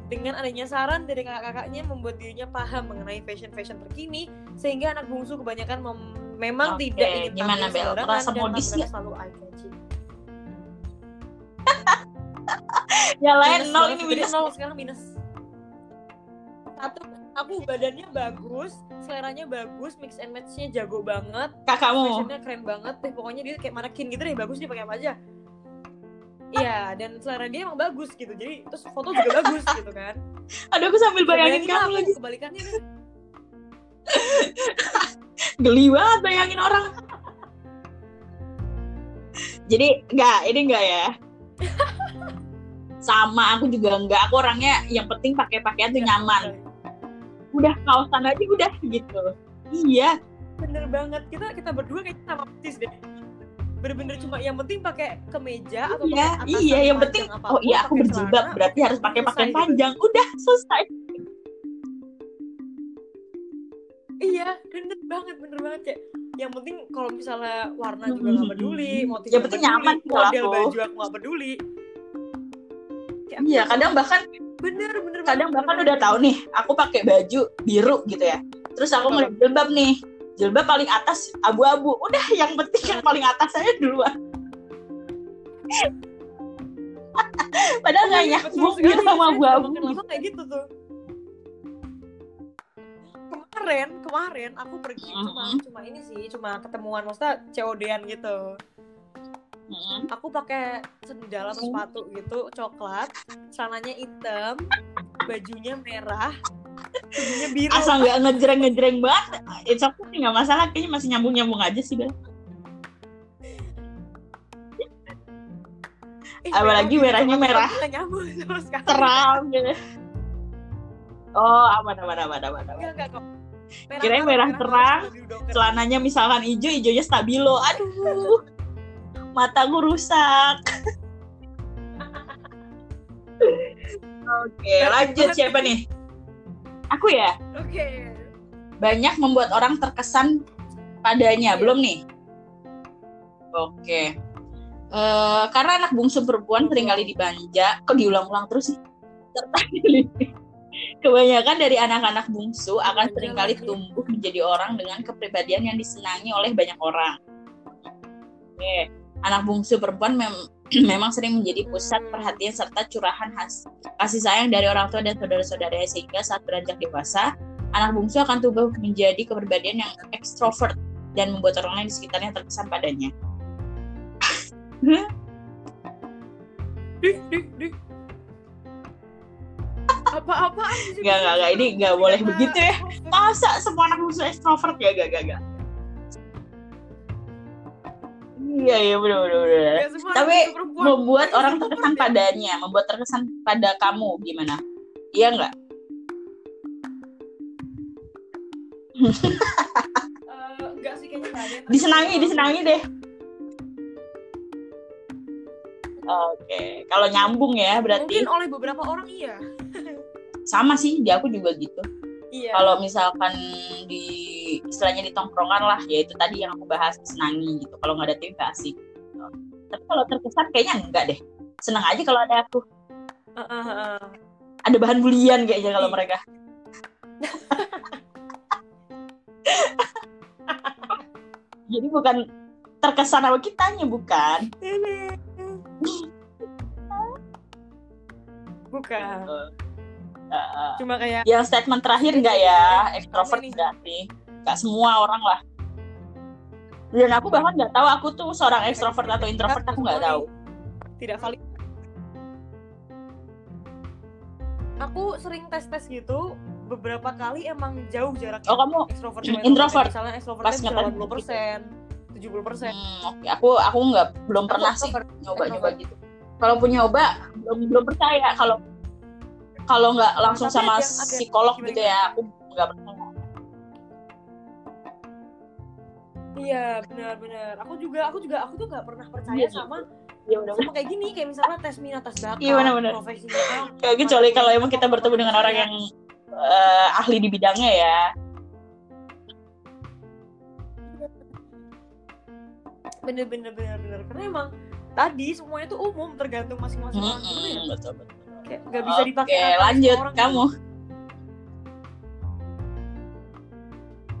Dengan adanya saran dari kakak-kakaknya membuat dirinya paham mengenai fashion-fashion terkini, sehingga anak bungsu kebanyakan mem- memang Oke, tidak ingin gimana, Bel? dan modis nggak? selalu eye catching. Nyalain Minus nol ini minus. nol sekarang minus satu aku badannya bagus seleranya bagus mix and matchnya jago banget Kakakmu. fashionnya keren banget deh pokoknya dia kayak manekin gitu deh bagus dia pakai apa aja Iya, dan selera dia emang bagus gitu. Jadi terus foto juga bagus gitu kan. Aduh aku sambil bayangin Bayangin kamu aku lagi. kebalikannya nih. Geli banget bayangin orang. Jadi enggak, ini enggak ya. Sama aku juga enggak. Aku orangnya yang penting pakai pakaian tuh nyaman. Udah kaosan aja udah gitu. Iya, Bener banget. Kita kita berdua kayaknya sama persis deh. Bener-bener cuma yang penting pakai kemeja atau iya, pakai iya. Yang penting, apa pun, oh iya aku berjilbab celana, berarti harus pakai pakaian gitu. panjang. Udah selesai. Iya, bener banget, bener banget kayak yang penting kalau misalnya warna juga nggak peduli, motif Yang penting peduli, nyaman model aku. baju aku nggak peduli. Iya, aku- kadang bahkan bener bener kadang banget, bahkan bener udah tahu nih, aku pakai baju biru gitu ya. Terus aku ngeliat jilbab nih. Jilbab paling atas abu-abu. Udah yang penting yang paling atas saya duluan. Padahal nggak Iya, nyambung gitu sama abu-abu. lama kayak gitu tuh. Kemarin, kemarin aku pergi cuma cuma ini sih, cuma ketemuan maksudnya COD-an gitu. Aku pakai sendal atau sepatu gitu, coklat, celananya hitam, bajunya merah, bajunya biru. Asal nggak ngejreng-ngejreng banget, it's okay nggak masalah. Kayaknya masih nyambung-nyambung aja sih, Bel. Eh, apalagi merah merahnya gitu, merah. nyambung. Terang gitu. Oh, aman, aman, aman, aman, aman. Enggak, enggak. Merah Kirain merah banget, terang, doker. Celananya misalkan hijau, hijaunya stabilo. Aduh, mataku rusak. Oke, lanjut siapa nih? Aku ya. Oke. Banyak membuat orang terkesan padanya, Iya. belum nih? Oke. Eh, karena anak bungsu perempuan sering kali dibanja, kok diulang-ulang terus sih? Kebanyakan dari anak-anak bungsu akan Banja sering kali lagi. tumbuh menjadi orang dengan kepribadian yang disenangi oleh banyak orang. Oke. Anak bungsu perempuan mem- memang sering menjadi pusat perhatian serta curahan khas kasih sayang dari orang tua dan saudara-saudaranya sehingga saat beranjak dewasa, anak bungsu akan tumbuh menjadi kepribadian yang ekstrovert dan membuat orang lain di sekitarnya terkesan padanya. Apa-apaan? Gak, gak, gak. Ini gak boleh begitu ya. Masa semua anak bungsu ekstrovert ya? Gak, gak, gak. Iya, iya, bener, bener, bener. Ya, semua Tapi. Membuat orang terkesan padanya, membuat terkesan pada kamu gimana? Iya nggak? Eh, enggak sih kayaknya enggak yang Disenangi, disenangi deh. Oke, kalau nyambung ya berarti Mungkin oleh beberapa orang iya. sama sih di aku juga gitu. Iya. Kalau misalkan di istilahnya di tongkrongan lah, ya itu tadi yang aku bahas disenangi gitu. Kalau nggak ada tim nggak asik. Gitu. Tapi kalau terkesan kayaknya enggak deh. Senang aja kalau ada aku. Eh, eh, eh. Ada bahan bulian kayaknya kalau mereka. Jadi bukan terkesan sama kitanya bukan. Bukan. Uh, cuma kayak yang statement terakhir enggak ya? Ekstrovert Apa nih? enggak sih? Enggak semua orang lah. Dan aku bahkan nggak tahu aku tuh seorang ekstrovert atau introvert aku nggak tahu. Tidak valid. Aku sering tes tes gitu beberapa kali emang jauh jaraknya oh kamu extrovert sama introvert. misalnya extrovert Pas bisa ngetes 80 persen 70 persen. Hmm, aku aku nggak belum pernah sih nyoba nyoba gitu. Kalau pun nyoba belum belum percaya. Kalau kalau nggak langsung sama ada- psikolog gitu ya aku nggak percaya iya benar-benar aku juga aku juga aku tuh nggak pernah percaya Iya, sama ya udah sama kayak gini kayak misalnya tes minat tes bakat Iya, benar-benar. profesinya apa, Ya, kecuali kalau emang kita bertemu dengan orang yang eh, ahli di bidangnya ya. Bener-bener bener-bener karena emang tadi semuanya tuh umum tergantung masing-masing orang. Ya Mm-mm, betul betul kayak nggak bisa dipakai Oke, lanjut orang kamu.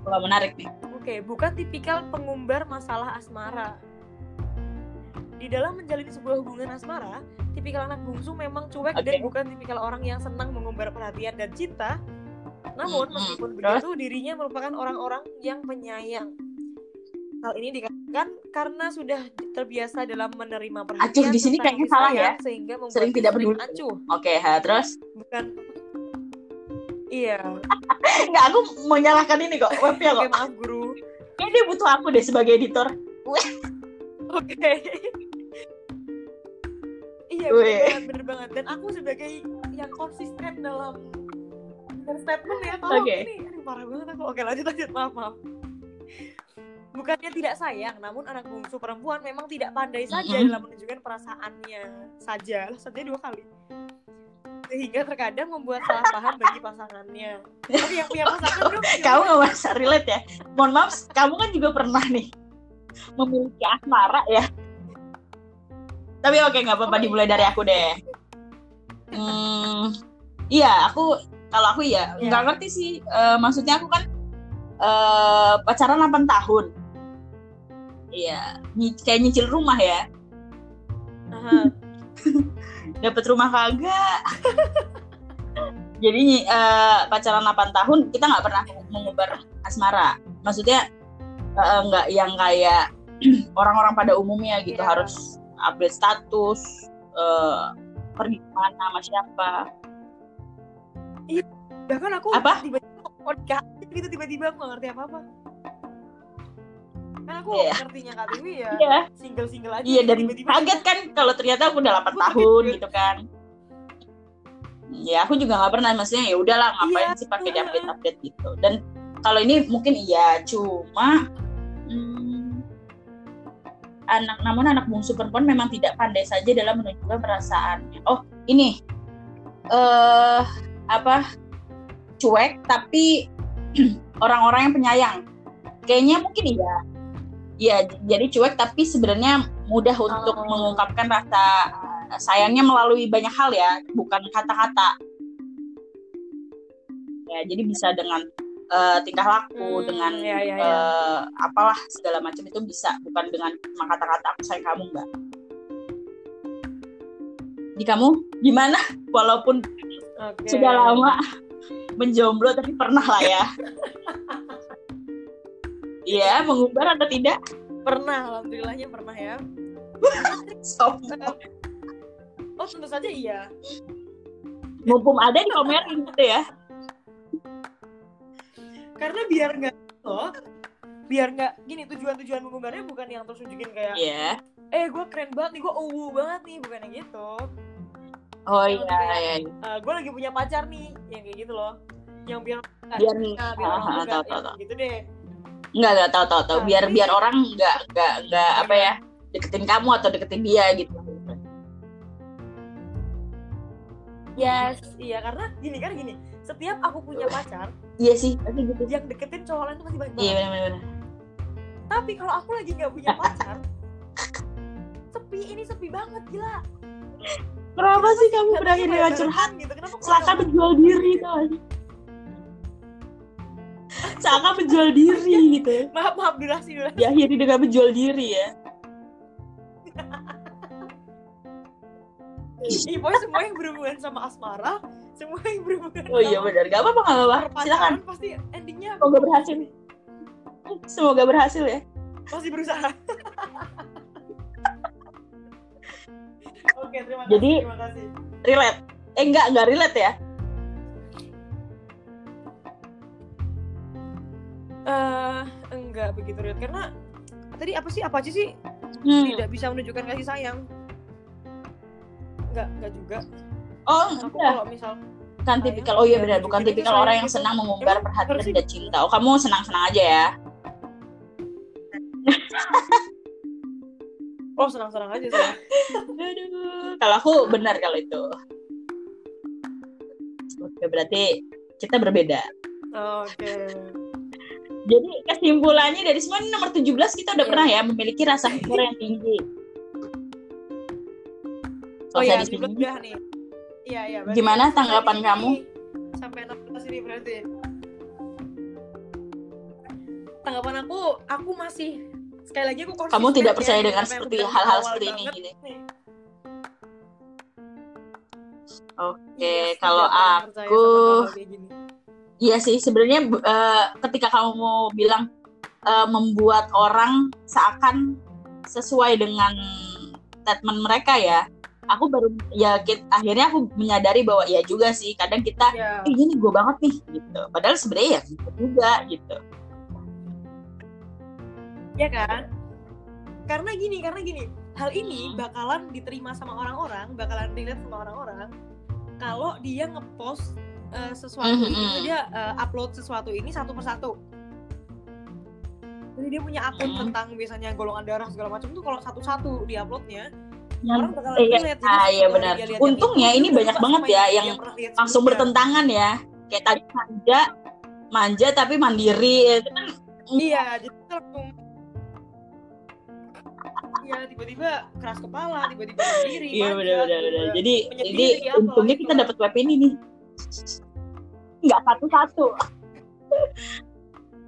Wah, menarik nih. Oke, bukan tipikal pengumbar masalah asmara. Di dalam menjalin sebuah hubungan asmara, tipikal anak bungsu memang cuek Oke. dan bukan tipikal orang yang senang mengumbar perhatian dan cinta. Namun, meskipun begitu, dirinya merupakan orang-orang yang penyayang. Hal ini dikatakan karena sudah terbiasa dalam menerima perhatian. Acuh, di sini kayaknya salah sayang, ya. Sehingga membuat Sering tidak peduli. acuh. Oke, ha, terus Bukan Iya, enggak aku mau nyalahkan ini kok webnya kok. maaf guru. Dia butuh aku deh sebagai editor. Oke. iya bener banget, bener banget. Dan aku sebagai yang konsisten dalam statement ya, kalau Oke. ini aduh, parah banget aku. Oke lanjut lanjut maaf maaf. Bukannya tidak sayang, namun anak bungsu perempuan memang tidak pandai saja Mm-mm. dalam menunjukkan perasaannya saja, lah saja dua kali. Sehingga terkadang membuat salah paham bagi pasangannya. Oke, yang punya pasangan dong. Kamu nggak merasa relate ya? Mohon maaf, kamu kan juga pernah nih memiliki asmara ya. Tapi oke nggak apa-apa Oh, dimulai dari aku deh. Hmm, iya aku kalau aku ya nggak ngerti sih. Eh, maksudnya aku kan eh, pacaran 8 tahun. Iya, nyi- kayak nyicil rumah ya. Aha. Dapat rumah kagak. Jadi eh, pacaran 8 tahun kita nggak pernah mengubar asmara. Maksudnya eh, nggak yang kayak orang-orang pada umumnya gitu Iya. harus update status, eh, pergi ke mana sama siapa. Bahkan aku Apa? tiba-tiba gitu tiba-tiba aku ngerti apa-apa. Kan aku Iya. ngertinya Kak Tiwi ya Iya. single-single aja. Iya dan tiba-tiba kaget kan kalau ternyata aku udah 8 Aku tahun gitu kan. Ya aku juga nggak pernah maksudnya ya udahlah ngapain Iya. sih pakai update update gitu. Dan kalau ini mungkin iya cuma hmm, anak namun anak bungsu perempuan memang tidak pandai saja dalam menunjukkan perasaannya. Oh ini eh apa cuek tapi orang-orang yang penyayang. Kayaknya mungkin iya. J- jadi cuek tapi sebenarnya mudah untuk Oh. mengungkapkan rasa uh, sayangnya melalui banyak hal ya, bukan kata-kata. Ya, jadi bisa dengan uh, tingkah laku, Hmm, dengan iya, iya, iya. uh, apalah segala macam itu bisa, bukan dengan cuma kata-kata aku sayang kamu enggak. Di kamu gimana? Walaupun Oke. sudah lama menjomblo tapi pernah lah ya. Iya, mengumbar atau tidak? Pernah, alhamdulillahnya pernah ya. Oh tentu saja iya. Mumpung ada di komerin gitu ya. Karena biar nggak loh, biar nggak gini tujuan-tujuan mengumbarnya bukan yang terus nunjukin kayak Iya. eh gue keren banget nih gue uwu banget nih bukan yang gitu Oh Yang iya, kayak, iya. iya. gue lagi punya pacar nih yang kayak gitu loh yang biar Biar tahu. gitu deh Enggak, enggak tahu tahu tahu. Biar Tapi- biar orang enggak enggak enggak apa ya deketin kamu atau deketin dia gitu. yes iya karena gini kan gini setiap aku punya pacar Iya sih, pasti gitu. yang deketin cowok lain tuh masih banyak Iya banget benar benar. tapi kalau aku lagi nggak punya pacar sepi ini sepi banget gila Kenapa sih kamu berakhir dengan curhat? gitu kenapa kalau- menjual diri tau sih? Seakan menjual diri gitu. maaf maaf durasi durasi Diakhiri dengan menjual diri ya. Iya, pokoknya semua yang berhubungan sama asmara, semua yang berhubungan Oh iya benar, gak apa-apa gak apa-apa. Silakan, perpacaran pasti endingnya Semoga berhasil. semoga berhasil ya. Masih berusaha. Oke, terima kasih. Jadi- terima kasih. Relate. Eh enggak, enggak relate ya. Eh, enggak begitu real karena tadi apa sih apa aja sih Hmm. tidak bisa menunjukkan kasih sayang. Enggak, enggak juga. Oh, Aku enggak. kalau misal Bukan tipikal. Oh iya ya benar, bukan tipikal orang yang senang mengumbar perhatian dan cinta. Oh, kamu senang-senang aja ya. oh senang-senang aja sih. Aduh, kalau aku benar kalau itu. Oke, berarti kita berbeda. Oke. Jadi kesimpulannya dari semua ini nomor 17 kita udah Iya. pernah ya memiliki rasa humor yang tinggi. Oh iya, di sini. udah nih. Iya, iya. Gimana tanggapan di kamu? Sampai 16 ini berarti. Tanggapan aku, aku masih sekali lagi aku konsisten Kamu tidak ya, percaya gitu, dengan seperti hal-hal seperti ini gitu. nih. Oke, kalau tidak pernah percaya aku Iya sih, sebenarnya eh, ketika kamu mau bilang eh, membuat orang seakan sesuai dengan statement mereka ya, aku baru ya kit- akhirnya aku menyadari bahwa ya juga sih kadang kita. "Ih, ini gue banget nih gitu. Padahal sebenarnya ya gitu juga gitu. Iya kan? Karena gini, karena gini, hal ini Hmm. bakalan diterima sama orang-orang, bakalan dilihat sama orang-orang kalau dia ngepost eh, sesuatu Mhm. ini, dia eh, upload sesuatu ini satu persatu. Jadi dia punya akun Mhm. tentang biasanya golongan darah segala macam tuh kalau satu-satu diuploadnya Yang orang bakalan iya. Jadi ah, iya benar. yang Untungnya itu, ini banyak banget ya yang lihat langsung bertentangan ya. Kayak tadi manja, manja tapi mandiri. Itu kan Iya, jadi langsung Iya, tiba-tiba keras kepala, tiba-tiba sendiri. Iya benar benar benar. Jadi apa, untungnya gitu kita kan. dapat web ini nih. Nggak satu-satu.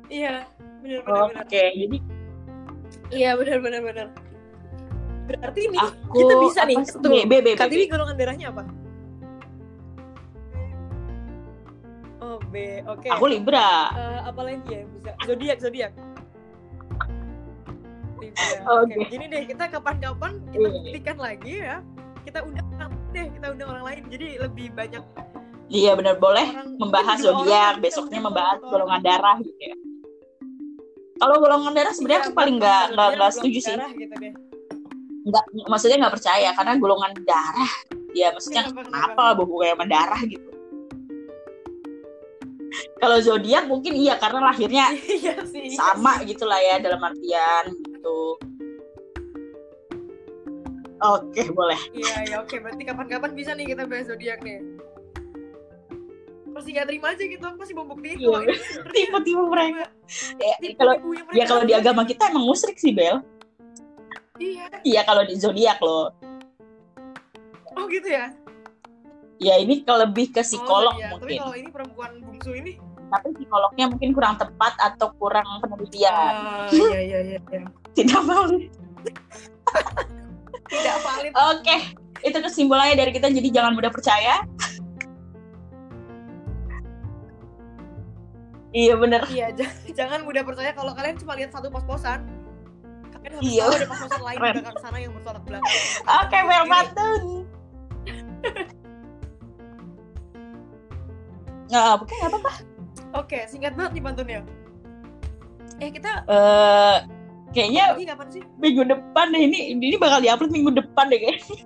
Iya, benar benar benar. Oke, jadi Iya, benar benar benar. Berarti ini aku kita bisa nih. Tunggu. B, B, B, Kartini golongan darahnya apa? Oh, B. Oke. Aku Libra. Eh, apa lagi ya bisa? Zodiak, zodiak. Libra. Oke. Oke. Gini deh, kita kapan-kapan kita Iya. buktikan lagi ya. Kita undang deh, kita undang orang lain. Jadi lebih banyak Iya benar boleh orang membahas zodiak, besoknya membahas satu golongan darah gitu ya. Kalau golongan darah sebenarnya Iya, aku paling nggak nggak nggak setuju sih. gitu deh. Nggak, maksudnya nggak percaya karena golongan darah. Ya maksudnya Kenapa, kenapa kenapa? hubungannya sama darah gitu. Kalau zodiak mungkin iya karena lahirnya Iya sih. iya sama sih. gitulah ya dalam artian gitu. Oke boleh. Iya, ya oke. Berarti kapan-kapan bisa nih kita bahas zodiak nih. Masih nggak terima aja gitu, aku masih mau buktiin Iya, kalau Tipe-tipe mereka. Ya, tipe kalau ibunya ya kalau di agama kita emang musrik sih Bel. Iya. Iya kalau di zodiak loh. Oh gitu ya. Ya ini kalau lebih ke psikolog oh, iya. Tapi mungkin. kalau ini perempuan bungsu ini. Tapi psikolognya mungkin kurang tepat atau kurang penelitian. Ah, iya iya iya. iya. Tidak valid. Tidak valid. Oke, itu kesimpulannya dari kita. Jadi jangan mudah percaya. Iya bener. Iya, jangan mudah percaya kalau kalian cuma lihat satu pos-posan. Kalian harus Iya. tahu ada pos-posan lain di belakang sana yang bertolak belakang. Oke, Bel Patun. Nggak, apa-apa. Oke, singkat banget nih pantunnya. Eh kita Eh, kayaknya lagi kapan sih? minggu depan deh ini ini bakal diupload minggu depan deh kayaknya.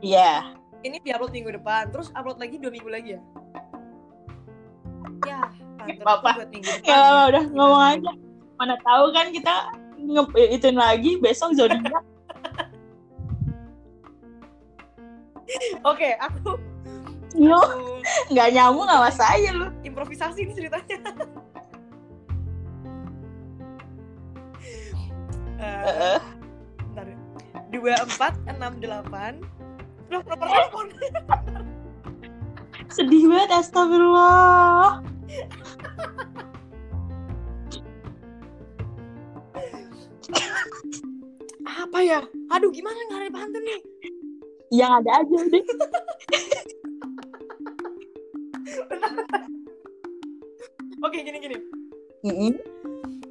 Iya. Ini diupload minggu depan, terus upload lagi dua minggu lagi ya? Ya, buat minggu depan. Ya ya. udah ngomong aja. Mana tahu kan kita nge itu lagi besok zodiak. Oke, aku, Yo, aku nggak nyambung sama saya lu. improvisasi ini ceritanya. Eh, bentar. Dua empat enam delapan. Loh, nomor telepon. Sedih banget astagfirullah. Apa ya aduh gimana nggak ada pantun nih Yang ada aja deh. oke gini gini Mm-mm.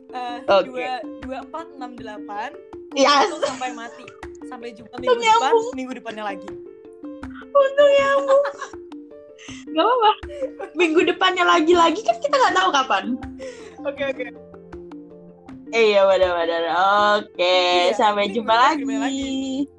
Eh, Oke. dua dua empat enam delapan Yes. sampai mati sampai jumpa minggu depan minggu depannya lagi Untung ya ampun. Gak apa-apa. Minggu depannya lagi-lagi kan kita nggak tahu kapan. oke oke Eh, Iya benar-benar. Oke, Iya, sampai jumpa lagi. lagi?